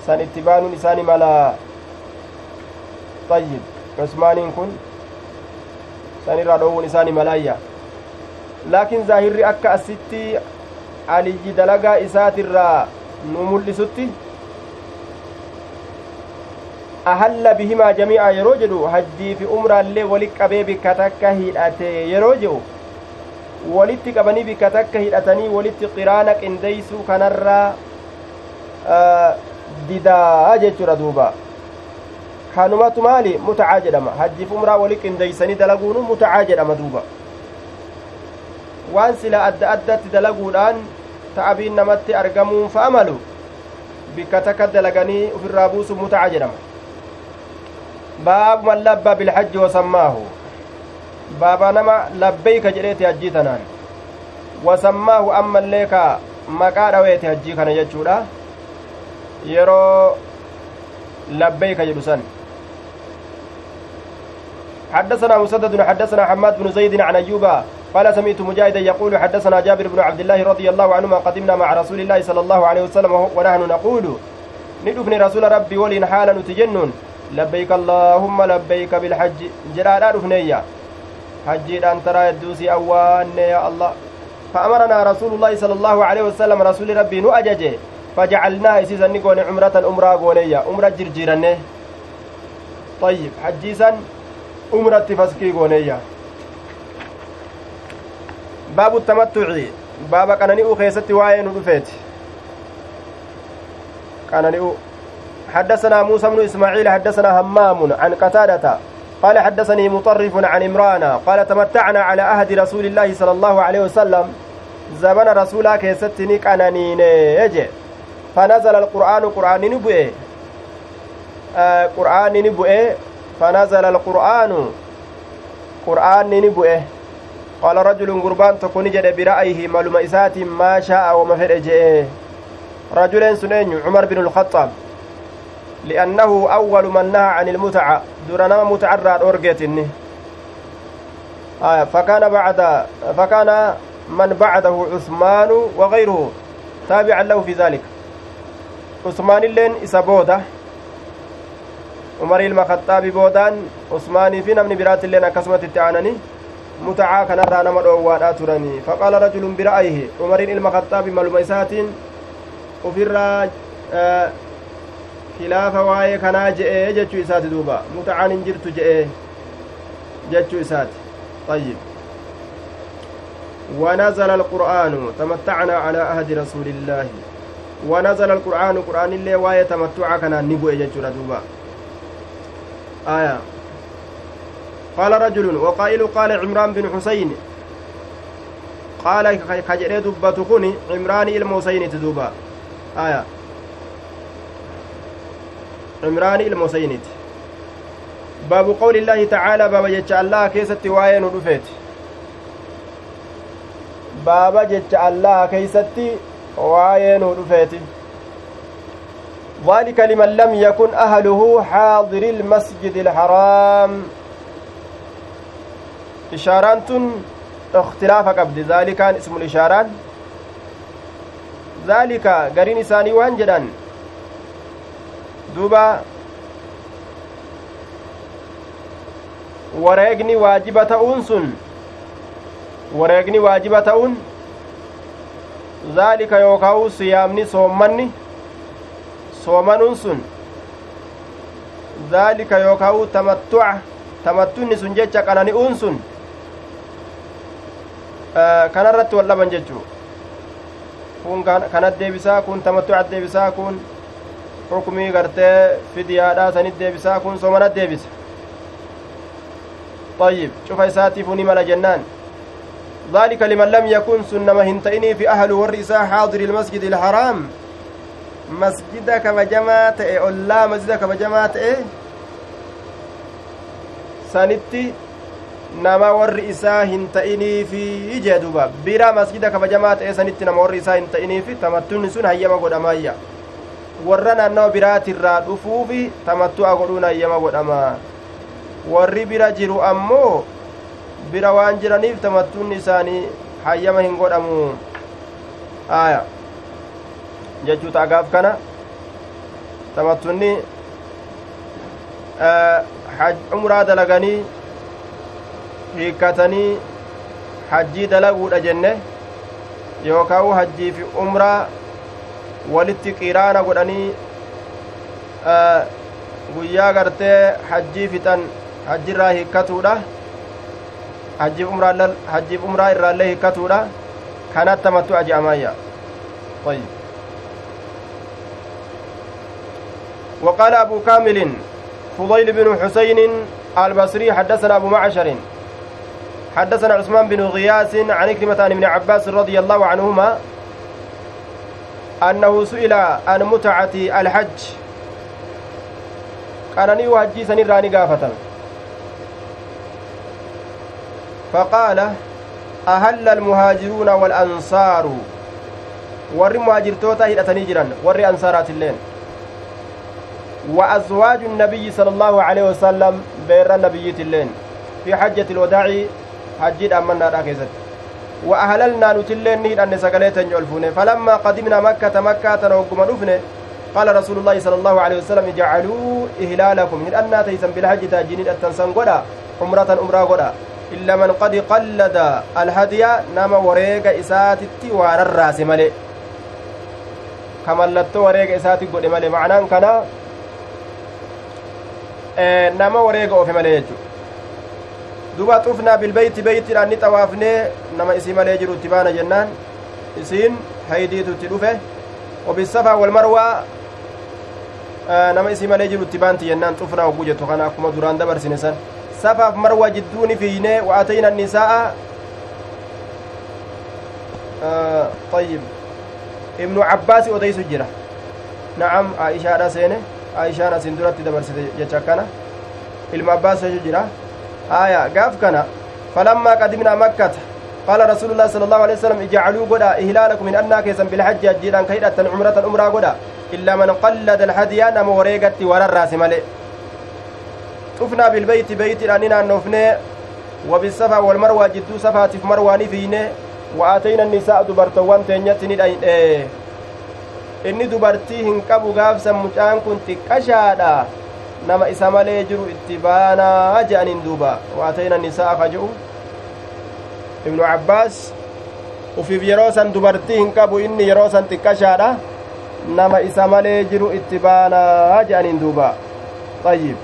san itti baanuun isaa ni mala ayyib cusmaaniin kun san irraa dhoowwuun isaa ni malaayya laakiin zaahirri akka asitti aliyyi dalagaa isaatirraa nu mul'isutti ahalla bihimaa jamii'a yeroo jedhu hajjii fi umraallee walit qabee bikka takka hidhate yeroo jedhu walitti qabanii bikka takka hidhatanii walitti qiraana qindeeysuu kanarraa didaa jechuudha duuba kanumatu maali mutacaa jedhama hajjiif umraa wali qindeeysanii dalaguunu mutacaa jedhama duuba waan sila adda addatti dalaguudhaan ta'abiin namatti argamuun fa'amalu bikka takka dalaganii ufirraa buusu mutaca jedhama man labba bilhajji wasammaahu baaba nama labbeeyka jedheeti hajjii tanaan wasammaahu ammallee ka maqaa dhaweeti hajjii kana jechuudha yeroo labbeeyka jedhu san حدثنا مسدد حدثنا حماد بن زيد عن أيوب قال سمعت مجاهدا يقول حدثنا جابر بن عبد الله رضي الله عنهما قدمنا مع رسول الله صلى الله عليه وسلم ونحن نقول ندفن رسول ربي ولين حالا نتجنن اللهم لبيك بالحج. جرارا دفنيا حجي أن ترى يدوسي أوان يا الله. فأمرنا رسول الله صلى الله عليه وسلم رسول ربي نؤجج فجعلناها إسيسا نقول عمرة أمرا قوليا أمرا جرجيرا طيب حجيسا أمرة فسكي قوليا باب التمتع. باب قنانيء خيست واين رفيت. قنانيء حدثنا موسى بن إسماعيل حدثنا همام عن قتادة قال حدثني مطرف عن إمران قال تمتعنا على أهد رسول الله صلى الله عليه وسلم. زمن رسولا كيستني قنانين يجي فنزل القرآن قرآن نبؤه آه قرآن نبؤه فنزل القرآن قرآن نبؤه قال رجل قربان تكون جد برأيه معلومة إسات ما شاء وما فرج رجل سنين عمر بن الخطاب. لأنه أول من نهى عن المتعة درنا متعرى أورجيتني. آه فكان بعد فكان من بعده عثمان وغيره. تابعا له في ذلك. عثمان اللين إسابودا عمر المخطاب بودان. عثماني في نمني برات اللين أكسمت التعانني. nama dhoowwaadhaa turanii faqaala rajulun bira'ayhi umariin ilma khaxaabi maluma isaatiin ufirraa khilaafa waa'ee kanaa je'ee jechuu isaati duuba. Mutacaan hin jirtu je'ee jechuu isaati. طيب ونزل القرآن تمتعنا على عهد رسول الله ونزل القرآن قرآن الله وايه تمتع كان نبوء ججر دوبا آية قال رجل وقائل قال عمران بن حسين قال كجري دبة كوني عمران الموسين تدوبا آية عمران الموسين باب قول الله تعالى باب جتش الله كيست واين ودفت باب جتش الله كيست واين ودفت ذلك لمن لم يكن أهله حاضر المسجد الحرام. ikhtilaafa qabdi zaalikaan ismul ishaaraan zaalika gariin isaanii waan jedhan duuba wareegni waajiba ta'uun sun wareegni waajiba ta'uun zaalika yookaa'u siyaamni soommanni soomanuun sun zaalika yookaa'u tamattu'a tamattunni sun jecha qanani'uun sun kanarratti wal dhaban jechuu kun kanat deebisaa kun tamattu'at deebisaa kun xukumii gartee fidiyaadhaa sanit deebisaa kun somanat deebisa طيب شوف isaatiifuu ni mala jennaan ذلك لمن لم يكن سنما هنتئني في أهل والرئيسة حاضر المسجد الحرام مسجد كبجماعة أولا مسجد كبجماعة sanitti nama warri isaa hin ta'iniifi ijee duba bira masjida kabajamaa ta'e sanitti nama warri isaa hin ta'iniifi tamattuun sun hayyama godhamaayya warra naannawa biraatirraa dhufuufi tamattu'a godhuun hayyama godhama warri bira jiru ammoo bira waan jiraniif tamattuun isaanii hayyama hin godhamu aya jechuu ta'agaaf kana tamattunni umraa dalaganii hiikkatanii hajjii dalaguudha jenne yookaan hajjii fi umraa walitti qiraana godhanii guyyaa gartee hajjii fixan hajjirraa hiikkatuudha hajjiif umraa irraallee hiikkatuudha kanatti tamattu aji'amayya طيب وقال أبو كامل فضيل بن حسين البصري حدثنا أبو معشر حدثنا عثمان بن غياس عن كلمة عن ابن عباس رضي الله عنهما أنه سئل عن متعة الحج. قالني وهجي سنراني قافة. فقال أهل المهاجرون والأنصار. warri muhaajirtoota hidhatanii jiran warri ansaaraatilleen وأزواج النبي صلى الله عليه وسلم بير تلين في حجة الوداع حجيد أمنا راكزت وأهللنا نتلين نهد أن سقليت يلفون فلما قدمنا مكة مكة نوقم رفن قال رسول الله صلى الله عليه وسلم اجعلوا إهلالكم. من أن تيسن بالحج تاجين التنسن قدا عمرة أمرا قدا إلا من قد قلد الهدي نما وريق إساتي وار الراس ملي. كملت وريق إساتي قد ملي. معنى كان nama wareega ofe malee jechu duba xufnaa bilbeyti beytiidhaan ni xawaafnee nama isii malee jiru itti baana jennaan isiin haydiitu itti dhufe obisafaa wal marwaa nama isii malee jiru itti baanti jennaan xufnaa hogguu jettu kana akkuma duraan dabarsine san safaaf marwaa jidduu ni fiiynee wa'atayna annisaa'a طيب ابن عباس أديس جرا نعم عائشة سينه aishaan asin duratti dabarsite jecha akkana ilma abbaas jechu jira aya gaaf kana falammaa qadimnaa makkata qaala rasuulullah sala allahu alehi wasalam ijacaluu godha ihlaalakum hin annaa keessan bilhajji hajjiidhaan ka hidhattan cumratan umraa godha illaa man qallada alhadiyaa nama wareegatti wararraase male xufnaa bilbeyti beytiidhaan ni naannoofnee wabisafaa walmarwaa jidduu safaatiif marwaani fiine wa aatayna nisaa dubartowwan teenyatti ni dhayne inni dubartii hin qabu gaafsan mucaan kun xiqqashaadha nama isa malee jiru itti baanaa je'aniin duuba waatayna nisaa ka je'u ibnu cabbaas ufiif yeroo san dubartii hin qabu inni yeroo san xiqqashaadha nama isa malee jiru itti baanaa je'aniin duuba ayyib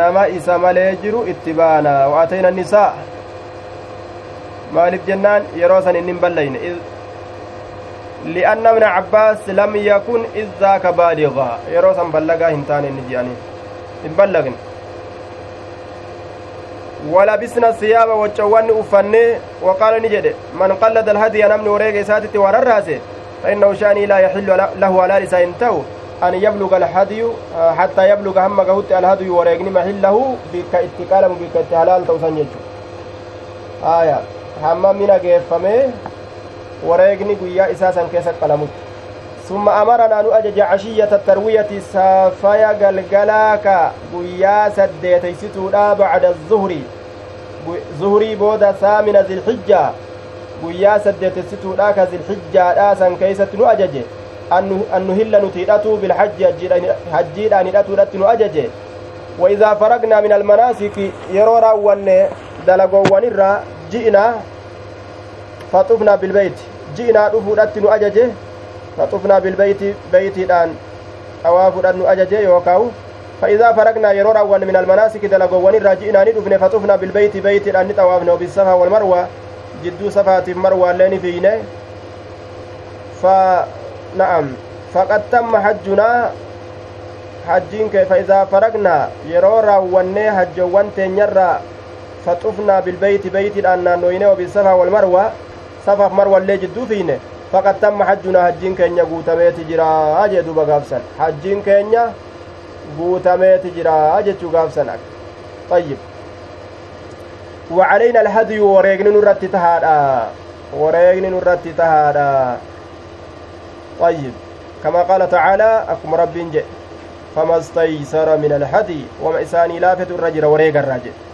nama isa malee jiru itti baanaa waatayna nisaa maaliif jennaan yeroo san inni hin ballayne لأن ابن عباس لم يكن إذ ذاك بالغا يروسا بلغا هنتان نجياني بلغن. ولبسنا الثياب وجوان أفني وقال نجد. من قلد الهدي نمن وريق ساتت ورراسه فإنه شأني لا يحل له ولا لسان تو أن يبلغ الهدي حتى يبلغ هم قهوت الهدي وريقني محله بك اتقالم بك اتحلال توسن يجو. آية. هم من أجيفمه wareegni guyyaa isaa san keessa qalamutti amaranaa nu ajaja cashiyyata tarwiyati saafaya galgalaa ka guyyaa saddeeteysituudha bacda zuhri zuhrii booda saamina zilxijjaa guyyaa saddeeteysituudha ka zilxijjaadhaa san keeysatti nu ajaje an nu hilla nuti hidhatuu bilhajji hajjiidhaan hidhatuudhatti nu ajaje وإذا فرغنا من المناسك يرو راوان دلقوان الرا جئنا faxufnaa bilbeyti ji'inaa dhufuudhatti nu ajaje faxufnaa bilbeyti beytiidhaan xawaafuudhaan nu ajaje yookaawu فإذا فرقنا يرو راوان من المناسك دلقوان الراجئنا ندفن. فطفنا بالبيت بيت أن طوافنا بالصفا والمروة. جدو صفات مروة لين فينا. فنعم فقد تم حجنا. حجين كيف؟ إذا فرقنا يرو راوان حجوان تنيرا. فطفنا بالبيت بيت الآن نوينه وبالصفا والمروة. مروة اللي جدو فينه faqad tamma hajjunaa hajjiin keenya guutameeti jira jee duba gaafsan hajjiin keenya guutameeti jira jechuu gaafsan طيب. وعلينا الهدي وريغن نرت تهادا. وريغن نرت تهادا. طيب. كما قال تعالى أكم رب جئ. فما استيسر من الهدي. وما إساني لافت الرجل وريغ الرجل.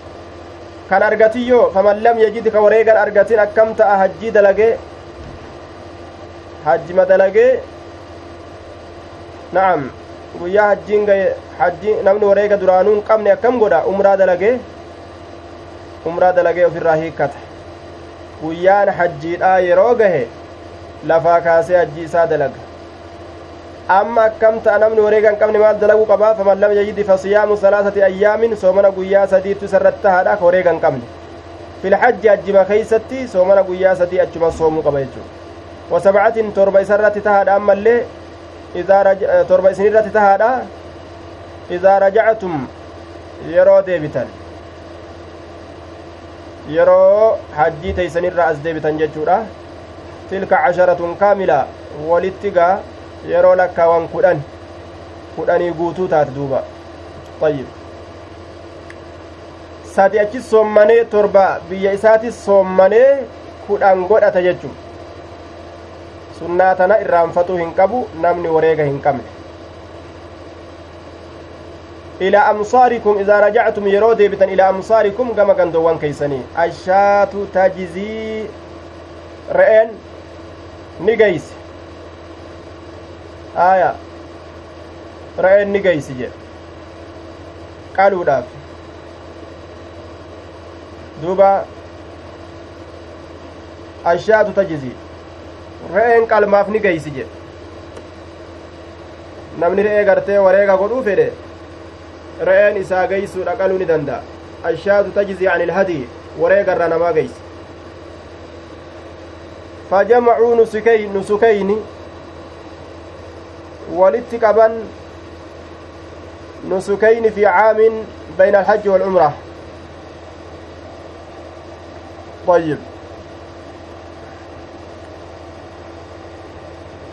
كان أرغتيو فمن لم يجدك وريغ أرغتين أكمت أهجي دلقي hajjima dalagee na'am guyyaa hajjiin gaye hajji namni wareega duraanuu hin qabne akkam godha umraa dalagee umraa dalagee ofirraa hiikkata guyyaan hajjiidhaa yeroo gahe lafaa kaasee hajji isaa dalaga amma akkam ta'a namni wareega hin qabne maal dalaguu qabaa faman lam yajidi fasiyaamu salaasati ayyaamin soomana guyyaa sadiittu isarratti tahaadha ka wareega hin qabne filhajji hajjima keeysatti soomana guyyaa sadii achuma soomuu qaba jechuudha wasabcatin torba isa irratti tahaadha ammallee torba isin irratti tahaadha idaa rajactum yeroo deebitan yeroo hajjii teeysanirra as deebitan jechuudha tilka casharatun kaamila walitti gaa yeroo lakkaawan kudhan kudhanii guutuu taate duuba ayyib sadi achis soommanee torba biyya isaatis soommanee kudhan godhata jechuu sunnaa tana irraanfatuu hin qabu namni wareega hin qabne ilaa amsaarikum idaa rajactum yeroo deebitan ilaa amsaarikum gama gandoowwan keeysanii ashaatu tajizii re'een ni geysi aya re'een ni geysi jedhe qaluudhaaf duuba ashaatu tajizii re'een qalmaaf ni geeysi jedhe namni re'ee gartee wareega godhuu fedhe re'een isaa geeysuudha qaluu ni danda'a ashaatu tajzii an ilhadii wareegarra namaa geeysi fajamacuu nusukeyni walitti qaban nusukeyni fi caamin bayna alhajji waalcumra طيب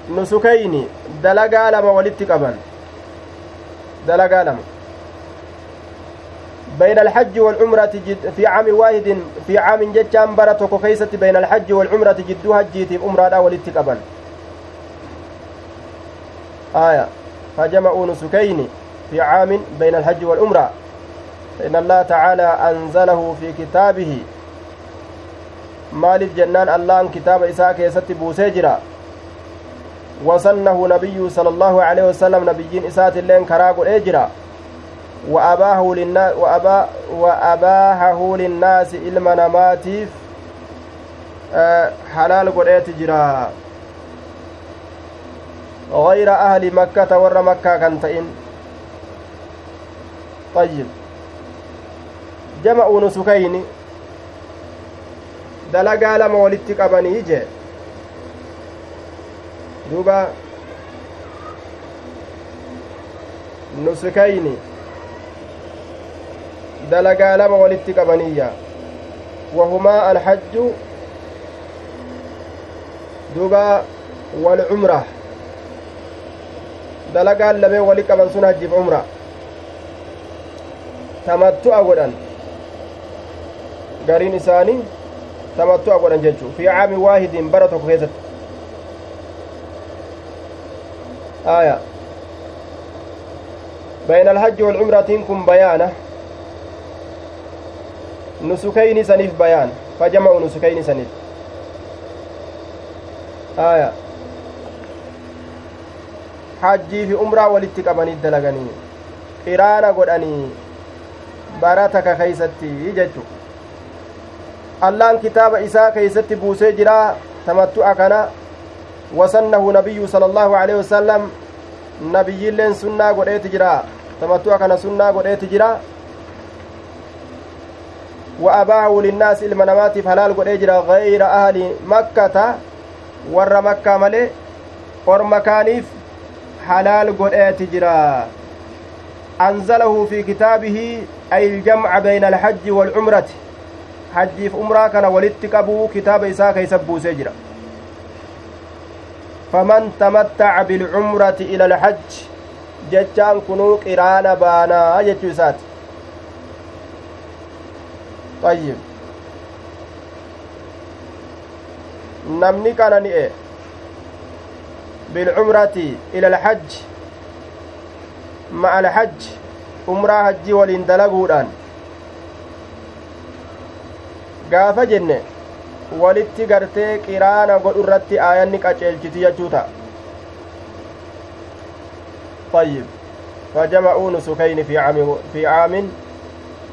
nusukayni dalagaa lama walitti qaban dalagaa lama بين الحج والعمرة جد في عام واحد في عام جتان برا توكو كيست بين الحج والعمرة جدو هجيتي عمرة ولتقبل آية. فجمعوا نسكين في عام بين الحج والعمرة. فإن الله تعالى أنزله في كتابه. مال الجنان الله كتاب إساء كيست بوسيجرا. وسنه نبي صلى الله عليه وسلم نبيين إسات اللين كراغ الإجرا وأباه للناس وأبا وأباهه للناس إلما نماتيف أه حلال قريت جرا غير أهل مكة ور مكة كنتئن طيب جمعوا نسكين دلقا لما ولدت قبني جي duuba nusukayni dalagaa lama walitti qabaniyya wahumaa alhajju duuba walcumra dalagaan lameen wali qaban sun hajjiif umra tamattu'a godhan gariin isaanii tamattu'a godhan jechuu fi caami waahidin bara tokko keessatti آية بين الحج والعمرة كن بيانة نسكين سنيف بيان فجمعوا نسكين سنيف آية hajjii fi umraa walitti qabanii dalaganii qiraana godhanii bara taka keeysatti jechu allaan kitaaba isaa keeysatti buusee jira tamattu'a kana wasannahu nabiyyu sala allaahu aleyhi wasalam nabiyyiilleen sunnaa godheeti jira tamattu'a kana sunnaa godheeti jira wa abaahu linnaasi ilma namaatiif halaal godhee jira gayra ahli makkata warra makkaa malee orma kaaniif halaal godheeti jira أنزله في كتابه أي الجمع بين الحج والعمرة hajjiif umraa kana walitti qabuu kitaaba isaa keeysa buusee jira faman tamattaca bilcumrati ila alhajj jechaan kunuu qiraana baanaa jechuu isaati ayyib ila alhajj ma'a alhajj umraa hajjii waliin dalaguudhaan gaafa jenne walitti gartee qiraana godhu irratti aayanni qaceelchiti jechuu ta'a طيب فجمعوا نسكين في عام في عام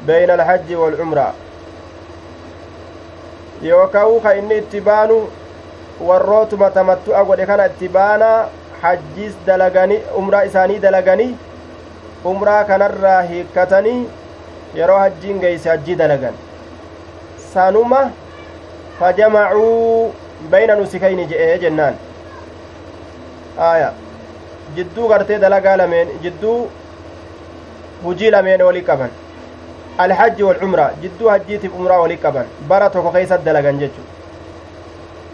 بين الحج والعمرة يوكاو كإني اتبانو warrootuma tamattu'a godhe kana itti baanaa hajjiis dalaganii umraa isaanii dalaganii umraa kanarraa hiikkatanii yeroo hajjiin geeyse hajjii dalagan sanuma fajamacuu bayna nusikayni je'ee jennaan aya jidduu gartee dalagaa lameen jidduu hujii lameen walii qaban alhajji walcumra jidduu hajjiitiif umraa walii qaban bara tokko keeysat dalagan jechu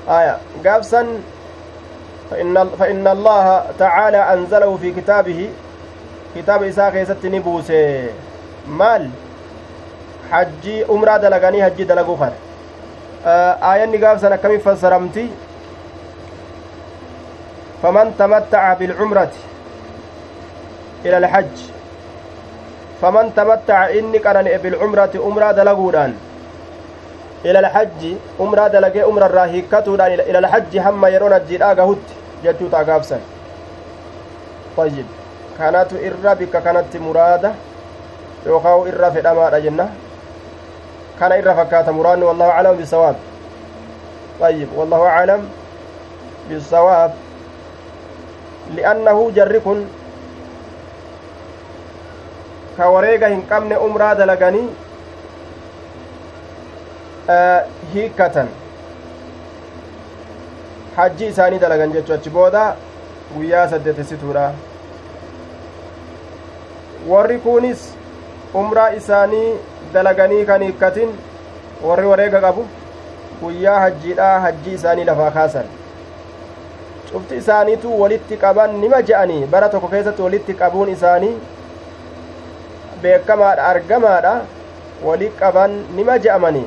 aya gaafsan فإن الله تعالى أنزله في كتابه كتاب إساء كيست نبوس مال؟ حجي أمرا دلغاني حجي دلغو خر آية نقاف سنة كم فسرمتي. فمن تمتع بالعمرة إلى الحج فمن تمتع إني كان بالعمرة أمرا دلغودان إلى الحج أمرا دلغي أمرا راهيكتودان إلى الحج هم يرون الجيدا قهوت جتو تاقافسا طيب كانت إرى بك كانت مرادة يوخاو إرى في الأمار جنة. كان إرى فكات مران والله أعلم بالصواب طيب والله أعلم بالصواب kun ka wareega hin qabne umraa dalaganii hiikkatan. Hajji isaanii dalagan jechu achi booda guyyaa saddeetessituudha warri kunis umraa isaanii dalaganii kan hiikkatin warri wareega qabu guyyaa hajjiidhaa hajji isaanii lafaa kaasan. Cufti isaaniitu walitti qaban nima je'anii bara tokko keessatti walitti qabuun isaanii beekamaadha argamaadha wali qaban nima je'amanii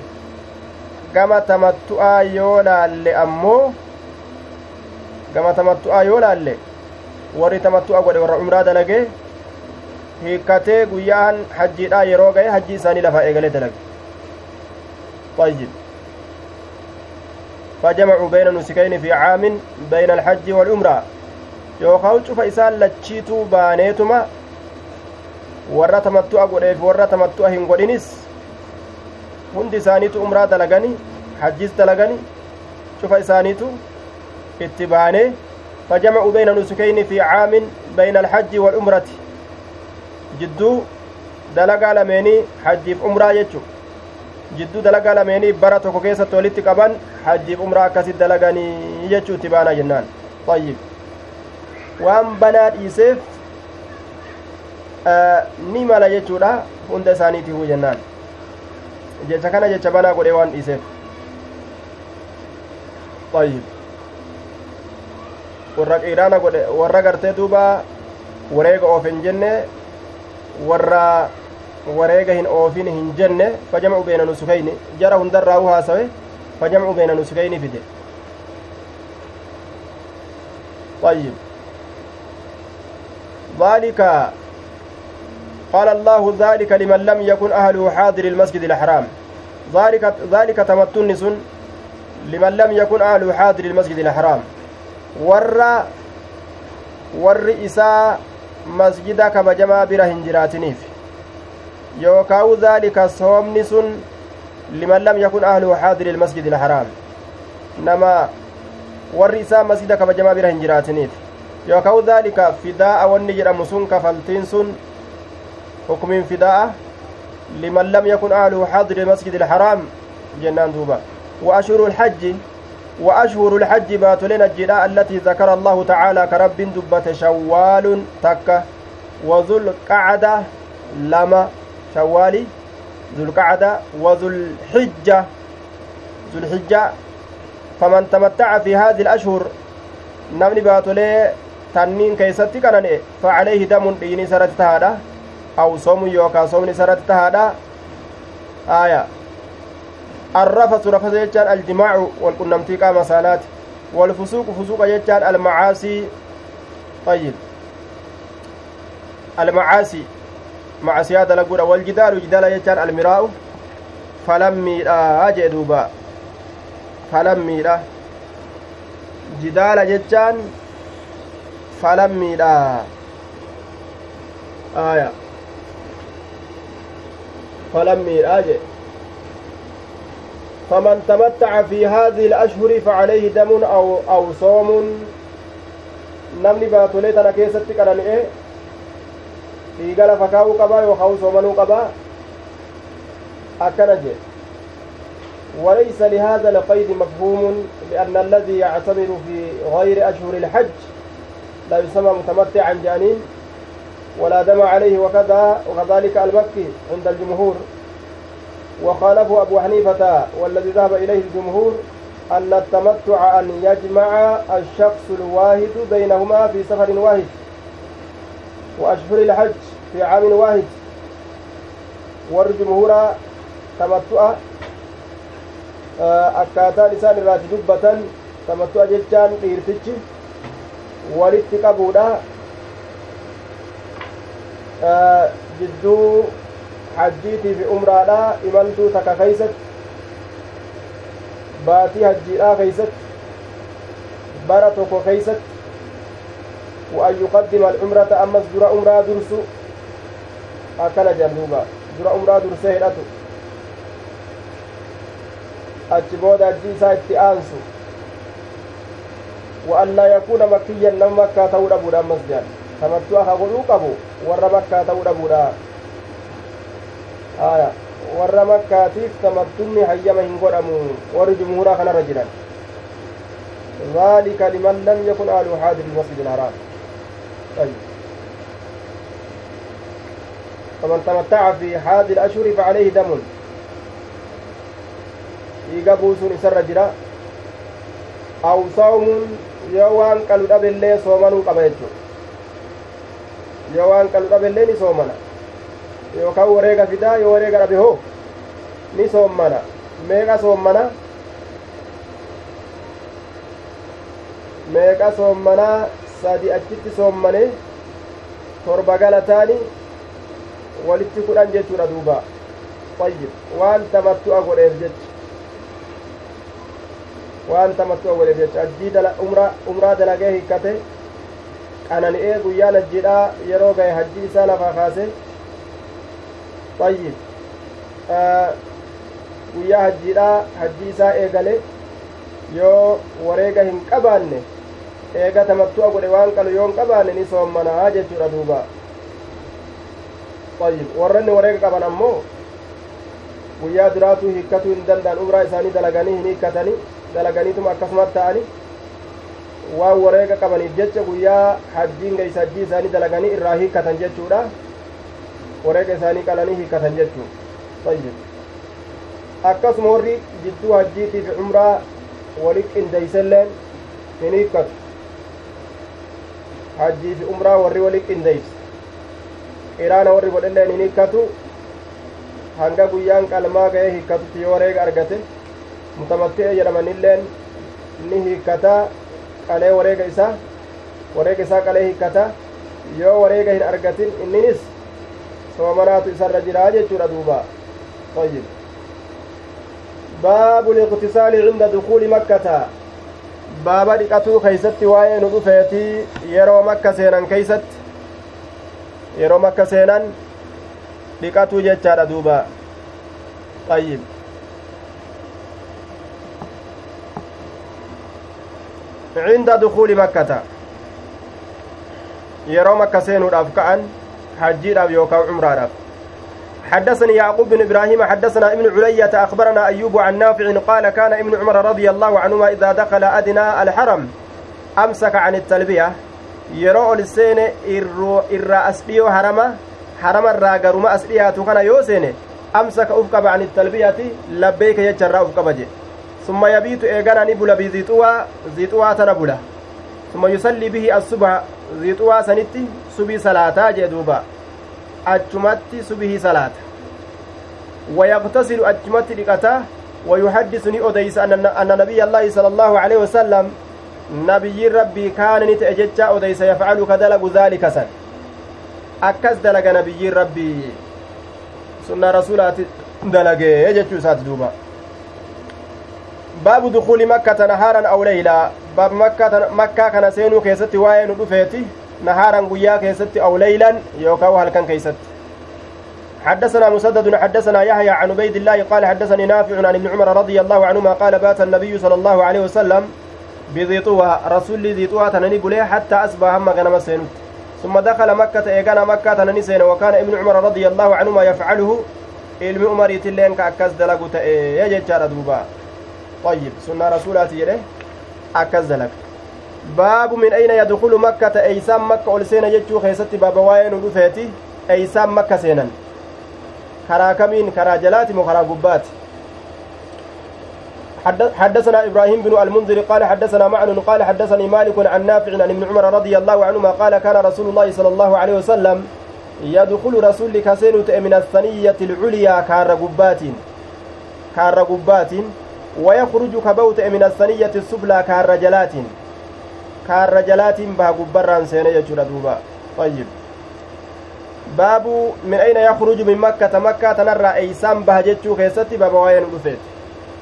gama tamattu'aa yoo laalle ammoo gama tamattu'aa yoo laalle warri tamattu'a godhe warra umraa dalagee hiikkatee guyyaan hajjiidhaa yeroo ga'e hajji isaanii lafaa eegalee dalage طيب فجمعوا بين نسكين في عام بين الحج والعمرة yookaan cufa isaan lachiituu baaneetuma warra tamattu'a godheef warra tamattu'a hin hundi isaaniitu umraa dalagani hajjis dalagani cufa isaaniitu itti baanee فجمعوا بين نسكين في عام بين الحج والعمرة جدو دلقا لميني حج في عمرة يجو jidduu dalagaa lameenii bara tokko keessatti walitti qaban hajjiif umraa akkasit dalaganii jechuutti baana jennaan ayyib waan banaa dhiiseef ni mala jechuudha hunda isaaniitiifuu jennaan jecha kana jecha banaa godhee waan dhiiseef ayyib warra qiiraana godhe warra gartee duuba wareega oof hin jenne warra wareega hin oofin hin jenne fajamcu beena nusukayni jara hundarraa u haasawe fajamcu beena nusukayni fide طيب ذلك قال الله ذلك لمن لم يكن أهله حاضر المسجد الحرام. ذلك ذلك تمتن لمن لم يكن أهله حاضر المسجد الحرام. ور ور مسجد كما جما بره هنجراتنيف. يوكاو ذلك صومني سن لمن لم يكن أهله حاضر المسجد الحرام. نما warri isaa masjida kabajamaa bira hin jiraatiniif yookaan dhaalika fidaa'a wanni jedhamu hukumiin fidaa'a liman lam yakun ahluhu xaadiri masjidi ilxaraam jennaan duuba وأشهر الحج وأشهر الحج باتلين الجداء التي ذكر الله تعالى كرب دبة شوال تكة وذو القعدة لما شوالي ذو القعدة وذو الحجة ذو الحجة فمن تمتع في هذه الأشهر نمني باتولي تنين كيستي كانني فعليه دم ديني سرت تهادا أو صوم يوكا صوم سرت تهادا. آية. الرفث رفث يجان الجماع والقنمتي قام صلاة والفسوق فسوق يجان المعاصي. طيب. المعاصي. معصية دلقود والجدال جدال يجان المراء. falammiidha jee duuba falammiidha jidaala jechaan falammiidha aya falammiidha jee فمن تمتع في هذه الأشهر فعليه دم أو أو صوم. نمني باتولي تنا كيستي كراني إيه؟ dhiigala fakaa'uu qabaa yookaan soomanuu qabaa akkana jee وليس لهذا القيد مفهوم لأن الذي يعتمر في غير أشهر الحج لا يسمى متمتعا جانين. ولا دم عليه وكذا وكذلك المكي عند الجمهور. وخالفه أبو حنيفة والذي ذهب إليه الجمهور أن التمتع أن يجمع الشخص الواحد بينهما في سفر واحد وأشهر الحج في عام واحد. والجمهور تمتع akkaataan isaan irraati dubbatan tamattu'a jechaan dhiirtichi walitti jidduu hajjiitii fi umraadha imaltuu takka keeysatti baatii hajjiidhaa keeysatti bara tokko keeysatti وأن يقدم العمرة أمس درا عمرة درسو أكل جنوبا درا عمرة درسه هدأتو achi booda ajji isaa itti aansu wa'allaa yakuuna makkiyyan nama makkaa ta'uu dhabuudha ammas jedhan tamattuu aka godhuu qabu warra makkaa ta'uu dhabuudha aya warra makkaatiif tamattunni hayyama hin godhamu warri jumhuuraa kanarra jiran ذلك لمن لم يكن أهل حاضر المسجد الحرام طيب فمن تمتع في حاد الأشهر فعليه دم jira aw sawmuun yoo waan qalu dhabellee soomanuu qaba jechu yoo waan qalu dhabellee ni soomana yookaan wareega fidaa yoo wareega dhabe hoo ni soommana meeqa soommana meeqa soommanaa sadi achitti soommane torba galataani walitti kudhan jechuudha duuba tayyib waan tamattu'a godheef jecha waan tamattu awwaleef jecha ajjii umraa dalagee hikkate qanani'ee guyyaan hajjiidhaa yeroo gahe hajjii isaa lafaa kaase tayyib guyyaa hajjiidhaa hajjii isaa eegale yoo wareega hin qabaanne eega tamattu'a godhe waan qalu yoo hin qabaanne ni soommanaa jechuudha duuba tayyib warranni wareega qaban ammoo guyyaa duraatuu hikkatuu hin danda'an umraa isaanii dalaganii hin hikkatanii dalaganiituma akkasumas ta'ani waan wareega qabaniif jecha guyyaa hajjiin geysa hajjii isaanii dalaganii irraa hiikkatan jechuudha wareega isaanii qalanii hiikkatan jechuu tayyib akkasuma warri jidduu hajjiitii fi umraa wali qindeeyselleen hin hiikkatu hajjii fi umraa warri wali qindeeyse qiraana warri godhelleen hin hiikkatu hanga guyyaan qalmaa ga'ee hiikkatutti yoo wareega argate mutamatti'e jedhamanilleen ni hiikkataa qalee wareega isaa wareega isaa qalee hiikkata yoo wareega hin argatin inninis soomanaatu isarra jiraa jechuudha duuba طيب باب الاغتسال عند دخول مكة baaba dhiqatuu keeysatti waa'ee nu dhufeeti yeroo makka seenan keeysatti yeroo makka seenan dhiqatuu jechaadha duuba ayyib عند دخول مكة. يرو مكة سينو الأفكان حجير يوكا عمران حدثني يعقوب بن إبراهيم حدثنا ابن علية أخبرنا أيوب عن نافع قال كان ابن عمر رضي الله عنهما إذا دخل أدنى الحرم أمسك عن التلبية. yeroo ol seene irra asdhiyoo harama harama irraa garuma asdhiyaatu kana yoo seene amsaka uf qaba an talbiyati labbeeyka jecharraa uf qaba je summa yabiitu eegana ni bula biziixuwaa ziixuwaa tana bula summa yusallii bihi assubha ziixuwaa sanitti subii salaataa jee duuba achumatti subihii salaata wayaqtasilu achumatti dhiqata ويحدث ني أديس أن نبي الله صلى الله عليه وسلم نبي ربي كان نتأجج أديس يفعل كدلق ذلك سن أكس دلق نبي ربي سنة رسولات دلق يجج سات دوبا دخول مكة نهارا أو ليلا باب مكة مكة كان سينو كيست وين دفيتي. نهارا قيا كيست أو ليلا يوكاو هل كان كيست حدثنا مسدد حدثنا يحيى عن عبيد الله قال حدثني نافع عن ابن عمر رضي الله عنهما قال بات النبي صلى الله عليه وسلم بذي طوى رسول ذي طوى تنني بليه حتى أصبح هم غنم سينوت ثم دخل مكة إيقانا مكة تنني سين وكان ابن عمر رضي الله عنهما يفعله. ilmi umariitilleen ka akkas dalagu ta'e jechaadha duuba طيب سنة رسولات يده أكز دلق باب من أين يدخل مكة؟ أيسام مكة أول سينا جتشو خيستي بابا واين ودفيتي. أيسام مكة سينا كرا كمين؟ كرا جلاتي وكرا قبات. حدثنا إبراهيم بن المنذر قال حدثنا معن قال حدثني مالك عن نافع عن ابن عمر رضي الله عنهما قال كان رسول الله صلى الله عليه وسلم يدخل رسول كسين من الثنية العليا كار قبات. كار قبات. ويخرج كبوت من الثنية السفلى كار جلات كار جلات بها قبران سينية دوبا. طيب. min ayna yakhruju min makkata makkaa tanarraa eeysaan baha jechuu keessatti baaba waa'ee nu dhufeet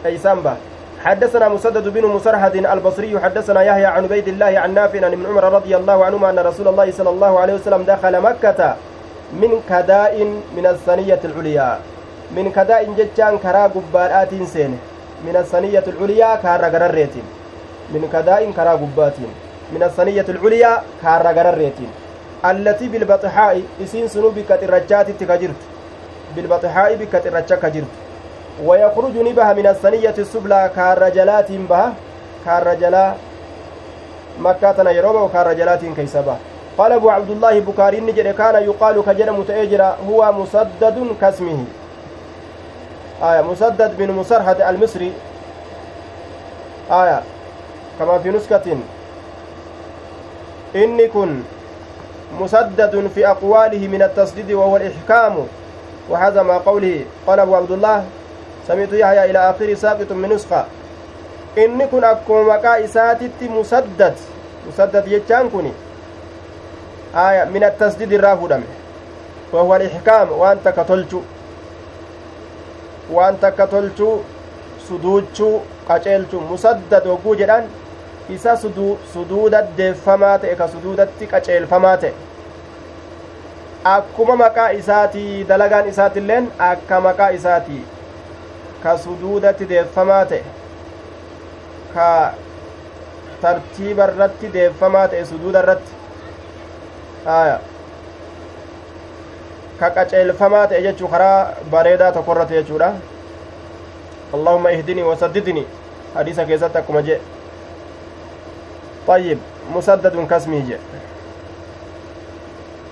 eeysaan baha حدثنا مسدد بن مسرحد البصري حدثنا يحيى عن عبيد الله عن نافع عن ابن عمر رضي الله عنهما أن رسول الله صلى الله عليه وسلم دخل مكة من كداء من الثنية العليا. من كداء جتان كرا قبارات سين من الثنية العليا كارا قرريت من كداء كرا قبات من الثنية العليا كارا قرريت allatii bilbaxixaa'i isiin sunuu bikka xirrachaatitti ka jirtu bilbaxixaa'i bikka xirracha ka jirtu wayakhruju ni baha min assaniyyati sublaa kaarra jalaatiin baha kaarra jalaa makkaa tana yeroo ba'u kaarra jalaatiin keeysa baha قال أبو عبد الله بكاري نجد كان يقال كجر متأجر هو مسدد كاسمه آية مسدد بن مسرحة المصري. آية كما في نسكة. إني كن مسدد في أقواله من التصديد وهو الإحكام. وهذا ما قوله قال أبو عبد الله سمعت يحيى إلى آخر ساقط من نسخة. akkuma maqaa isaatitti musaddad musaddad jechaan kun aya min attasdid irraa fudhame wahuwa alixkaam waan takka tolchu waan takka tolchuu suduuchuu qaceelchu musaddad hogguu jedhan isa suduuda deeffamaa ta'e ka suduudatti qaceelfamaa ta'e akkuma maqaa isaatii dalagaan isaatiilleen akka maqaa isaatii ka suduudatti deeffamaa ta'e ka tartiiba irratti deeffamaa ta'e suduuda irratti aya ka qaceelfamaa ta'e jechuu karaa bareedaa tokko irratti jechuudha allahumma ihdinii wasaddidnii hadiisa طيب مسدد كاسمه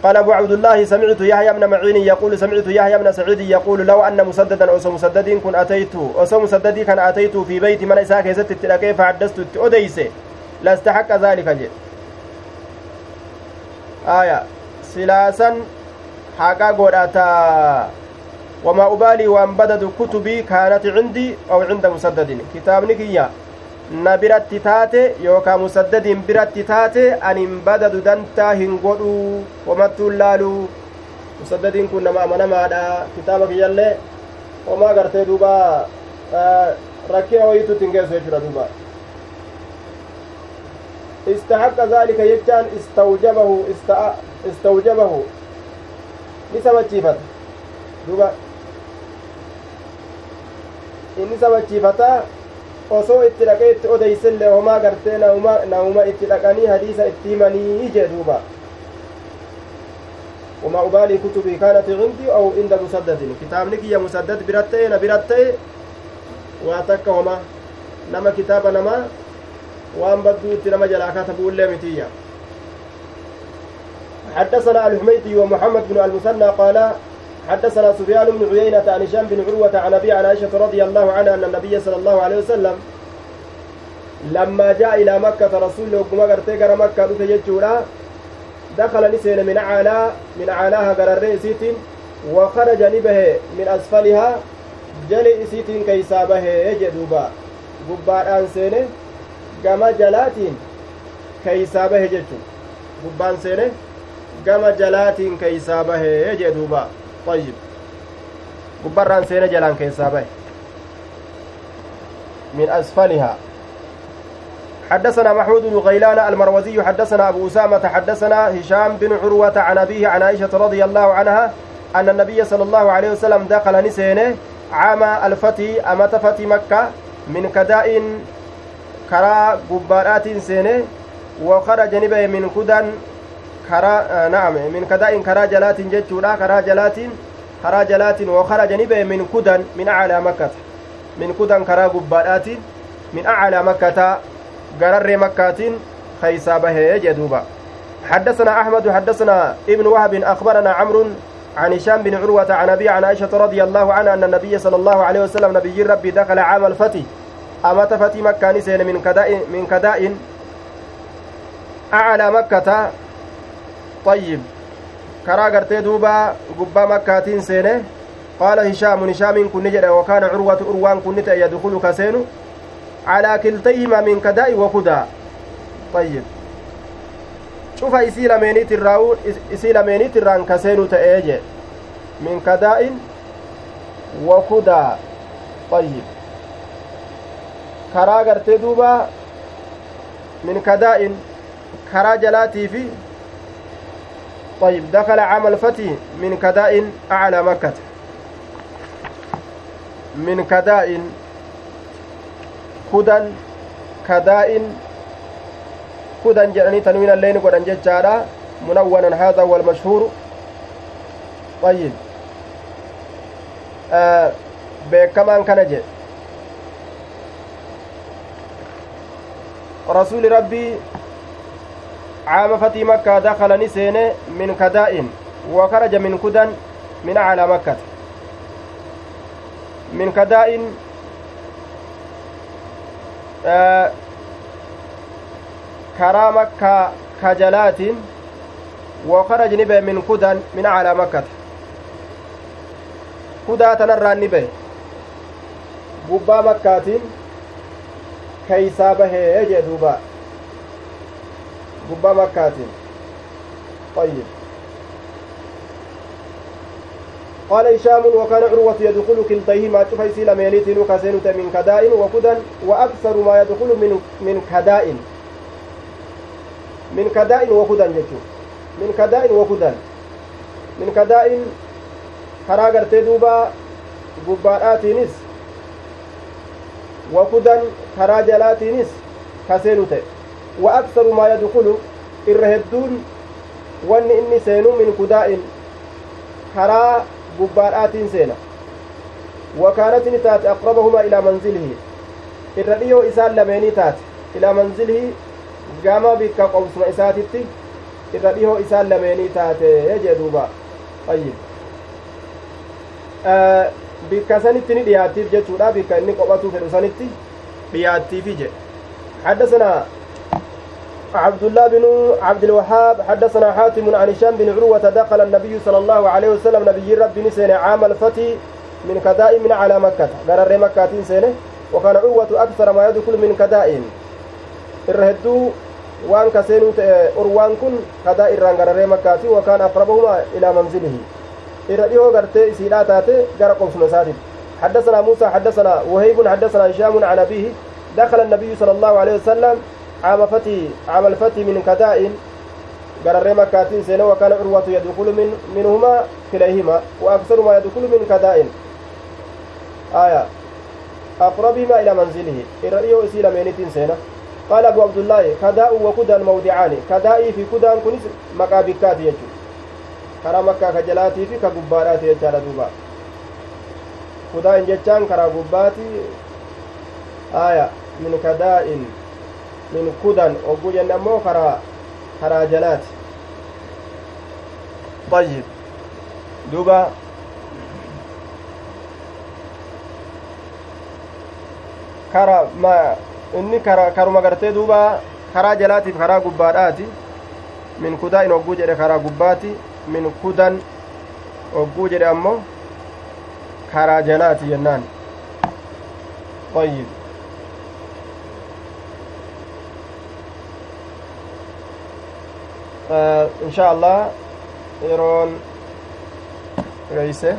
قال أبو عبد الله سمعت يحيى بن معين يقول سمعت يحيى بن سعيد يقول لو أن مسددا أو مسدد كن أتيت أو مسدد كان أتيت في بيت من إساك يزت التلاقي فحدثت أديس لاستحق ذلك جي آية. سلاسا حقا قراتا وما أبالي وأن بدد كتبي كانت عندي أو عند مسدد كتاب نكيا na biratti taate yookaa musaddadiin biratti taate anin badadu dantaa hin godhu homattuun laalu musaddadiin kun nama amanamaadha kitaaba kiyyallee homaa gartee duuba rakkina wayitutti hin geessu jechuudha duuba istahaqqa zaalika jechaan istawjabahu istawjabahu ni sabachiifata duuba inni sabachiifataa osoo itti dhaqee itti odeysellee homaa gartee nauma itti dhaqanii hadiisa itti himanii jee duuba وما أبالي كتبي كانت عندي أو عند مسدد كتابني كي مسدد برتة أنا برتة واتك هما نما كتاب نما وان بدو نما جلا كتبوا لي حدثنا الحميدي ومحمد بن المثنى قال حدثنا سفيان بن عيينة عن هشام بن عروة عن أبي عن عائشة رضي الله عنها أن النبي صلى الله عليه وسلم لما جاء إلى مكة رسول وكما قرتي قرى مكة دفجت دخل نسين من أعلى من أعلاها قرى الرئيسيت وخرج نبه من أسفلها جلي إسيت كيسا به يجدوبا. قبار سينه قام جلات كيسا به جتو قبان سينه قام جلات كيسا به يجدوبا طيب قبار سينه جلان كيسا به من أسفلها حدثنا محمود بن غيلان المروزي حدثنا أبو أسامة حدثنا هشام بن عروة عن أبيه عن عائشة رضي الله عنها أن النبي صلى الله عليه وسلم دخل نسينه عام الفتي أمت فتي مكة من كداء كرا قبارات سينه وخرج نبه من كدن كرا نعم من كداء كرا جلات جتشورا كرا جلات كرا جلات وخرج نبه من كدن من أعلى مكة من كدن كرا قبارات من أعلى مكة قرر مكة خيسا به جدوبا حدثنا أحمد حدثنا ابن وهب أخبرنا عمرو عن هشام بن عروة عن أبي عن عائشة رضي الله عنها أن النبي صلى الله عليه وسلم نبي ربي دخل عام الفتح أمت فتي مكة نسين من كداء من كداء أعلى مكة طيب كرا قرتي دوبا قبا مكة سينه قال هشام هشام كن نجد وكان عروة أروان كن يدخل كسين على كلتيهما من كداء وكدا طيب cufa isii lameeniit irraa isii lameeniit irraan kaseenu ta'ee je min kadaa'in wa kudaa ayyib karaa gartee duuba min kadaa'in karaa jalaatii fi طيب دخل عام الفتح من كداء أعلى مكة من كداء كدى كداء kudan jedhanii tanwiina illee ni godhan jechaadha munawwanan haadha walmashhuuru ayyib beekamaan kana jedhe rasuuli fatii makkaa dakala ni seene min kadaa'in وخرج من كدن من أعلى مكة. من كداء آه karaa makkaa kajalaatiin وخرج نبه من كدن من على مكة. كدا تنرى قبا مكة كيسا به يجي دوبا قبا مكة طيب قال هشام وكان عروة يدخل كلتيهما شوفي لمينيت وكاسينة من كداء وكدن وأكثر ما يدخل من من كداء min kadaa'in wakudan jechuun min kadaa'in wakudan min kadaa'in karaa gartee duuba gubbaadhaatiinis wakudan karaa jalaatiinis kaseenu ta'e yadkulu irra hedduun wanni inni seenu min kudaa'in karaa gubbaadhaatiin seena wakaanatini taate aqrabahumaa ilaa manzilihi irra dhiyoo isaan lameenii taate ilaa manzilihi gama bikka qobsuma isaatitti irra dhihoo isaan lameenii taate jee duuba ayyib bikka sanitti ni dhiyaattiif jechuudha bikka inni qophatu fedhu sanitti dhiyaattiifi jedhe حدثنا عبد الله بن عبد الوهاب حدثنا حاتم عن هشام بن عروة دخل النبي صلى الله عليه وسلم نبي ربي نسين عام الفتح من كداء من على مكة. قرر مكة سنة وكان عروة أكثر ما يدخل من ta'e urwaan kun kadaa irraan gararee makkaati wakaan aqrabahumaa ilaa manzilihi irra dhihoo gartee isiidhaa taate gara qobsuma isaatiif حدثنا موسى حدثنا وهيب حدثنا هشام عن أبيه. دخل النبي صلى الله عليه وسلم عام فتي عام الفتي من كداء قرر مكاتين سنة وكان عروة يدخل من منهما كليهما وأكثر ما يدخل من كداء آية. أقربهما إلى منزله. إرئيو إسيل مينتين سنة قال أبو عبد الله كداء وكدى الموضعان كدائي في كدى كنس مقابكات يجو. كرا مكة كجلاتي في كقبارات يجال دوبا. كداء جتان كرا قباتي. آية. من كداء. min kudan hogguu jenna ammoo karaa karaa janaati طيب دوبا kara ma inni kara karuma gartee duuba karaa jalaatiif karaa gubbaadhaati min kudaa in hogguu jedhe karaa gubbaati min kudan hogguu jedhe ammoo karaa janaati jennaan ayyib إن شاء الله يرون رئيسة.